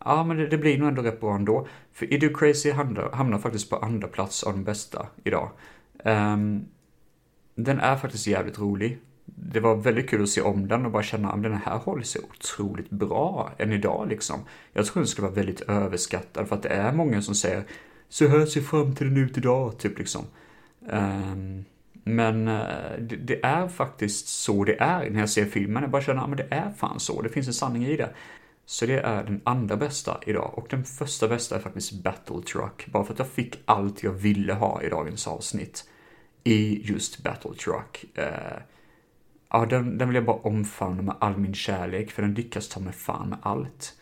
ja men det, det blir nog ändå rätt bra ändå. För Idu Crazy hamnar, hamnar faktiskt på andra plats av de bästa idag. Um, den är faktiskt jävligt rolig. Det var väldigt kul att se om den och bara känna ah, att den här håller sig otroligt bra än idag liksom. Jag tror den skulle vara väldigt överskattad för att det är många som säger så här ser framtiden ut idag, typ liksom. Um, men eh, det, det, är faktiskt så det är när jag ser filmen. Jag bara känner, ah, att det är fan så, det finns en sanning i det. Så det är den andra bästa idag. Och den första bästa är faktiskt Battle Truck. Bara för att jag fick allt jag ville ha i dagens avsnitt. I just Battle Truck. Eh, ja, den, den vill jag bara omfamna med all min kärlek. För den lyckas ta mig fan med allt.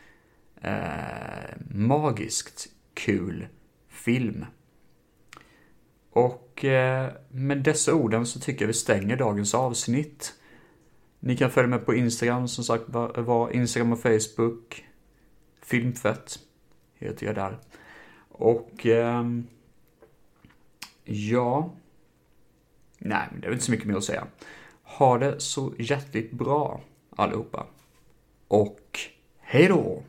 Eh, magiskt kul film. Och eh, med dessa orden så tycker jag vi stänger dagens avsnitt. Ni kan följa mig på Instagram, som sagt var, Instagram och Facebook. Filmfett heter jag där. Och eh, ja, nej, det är inte så mycket mer att säga. Ha det så hjärtligt bra allihopa. Och hej då!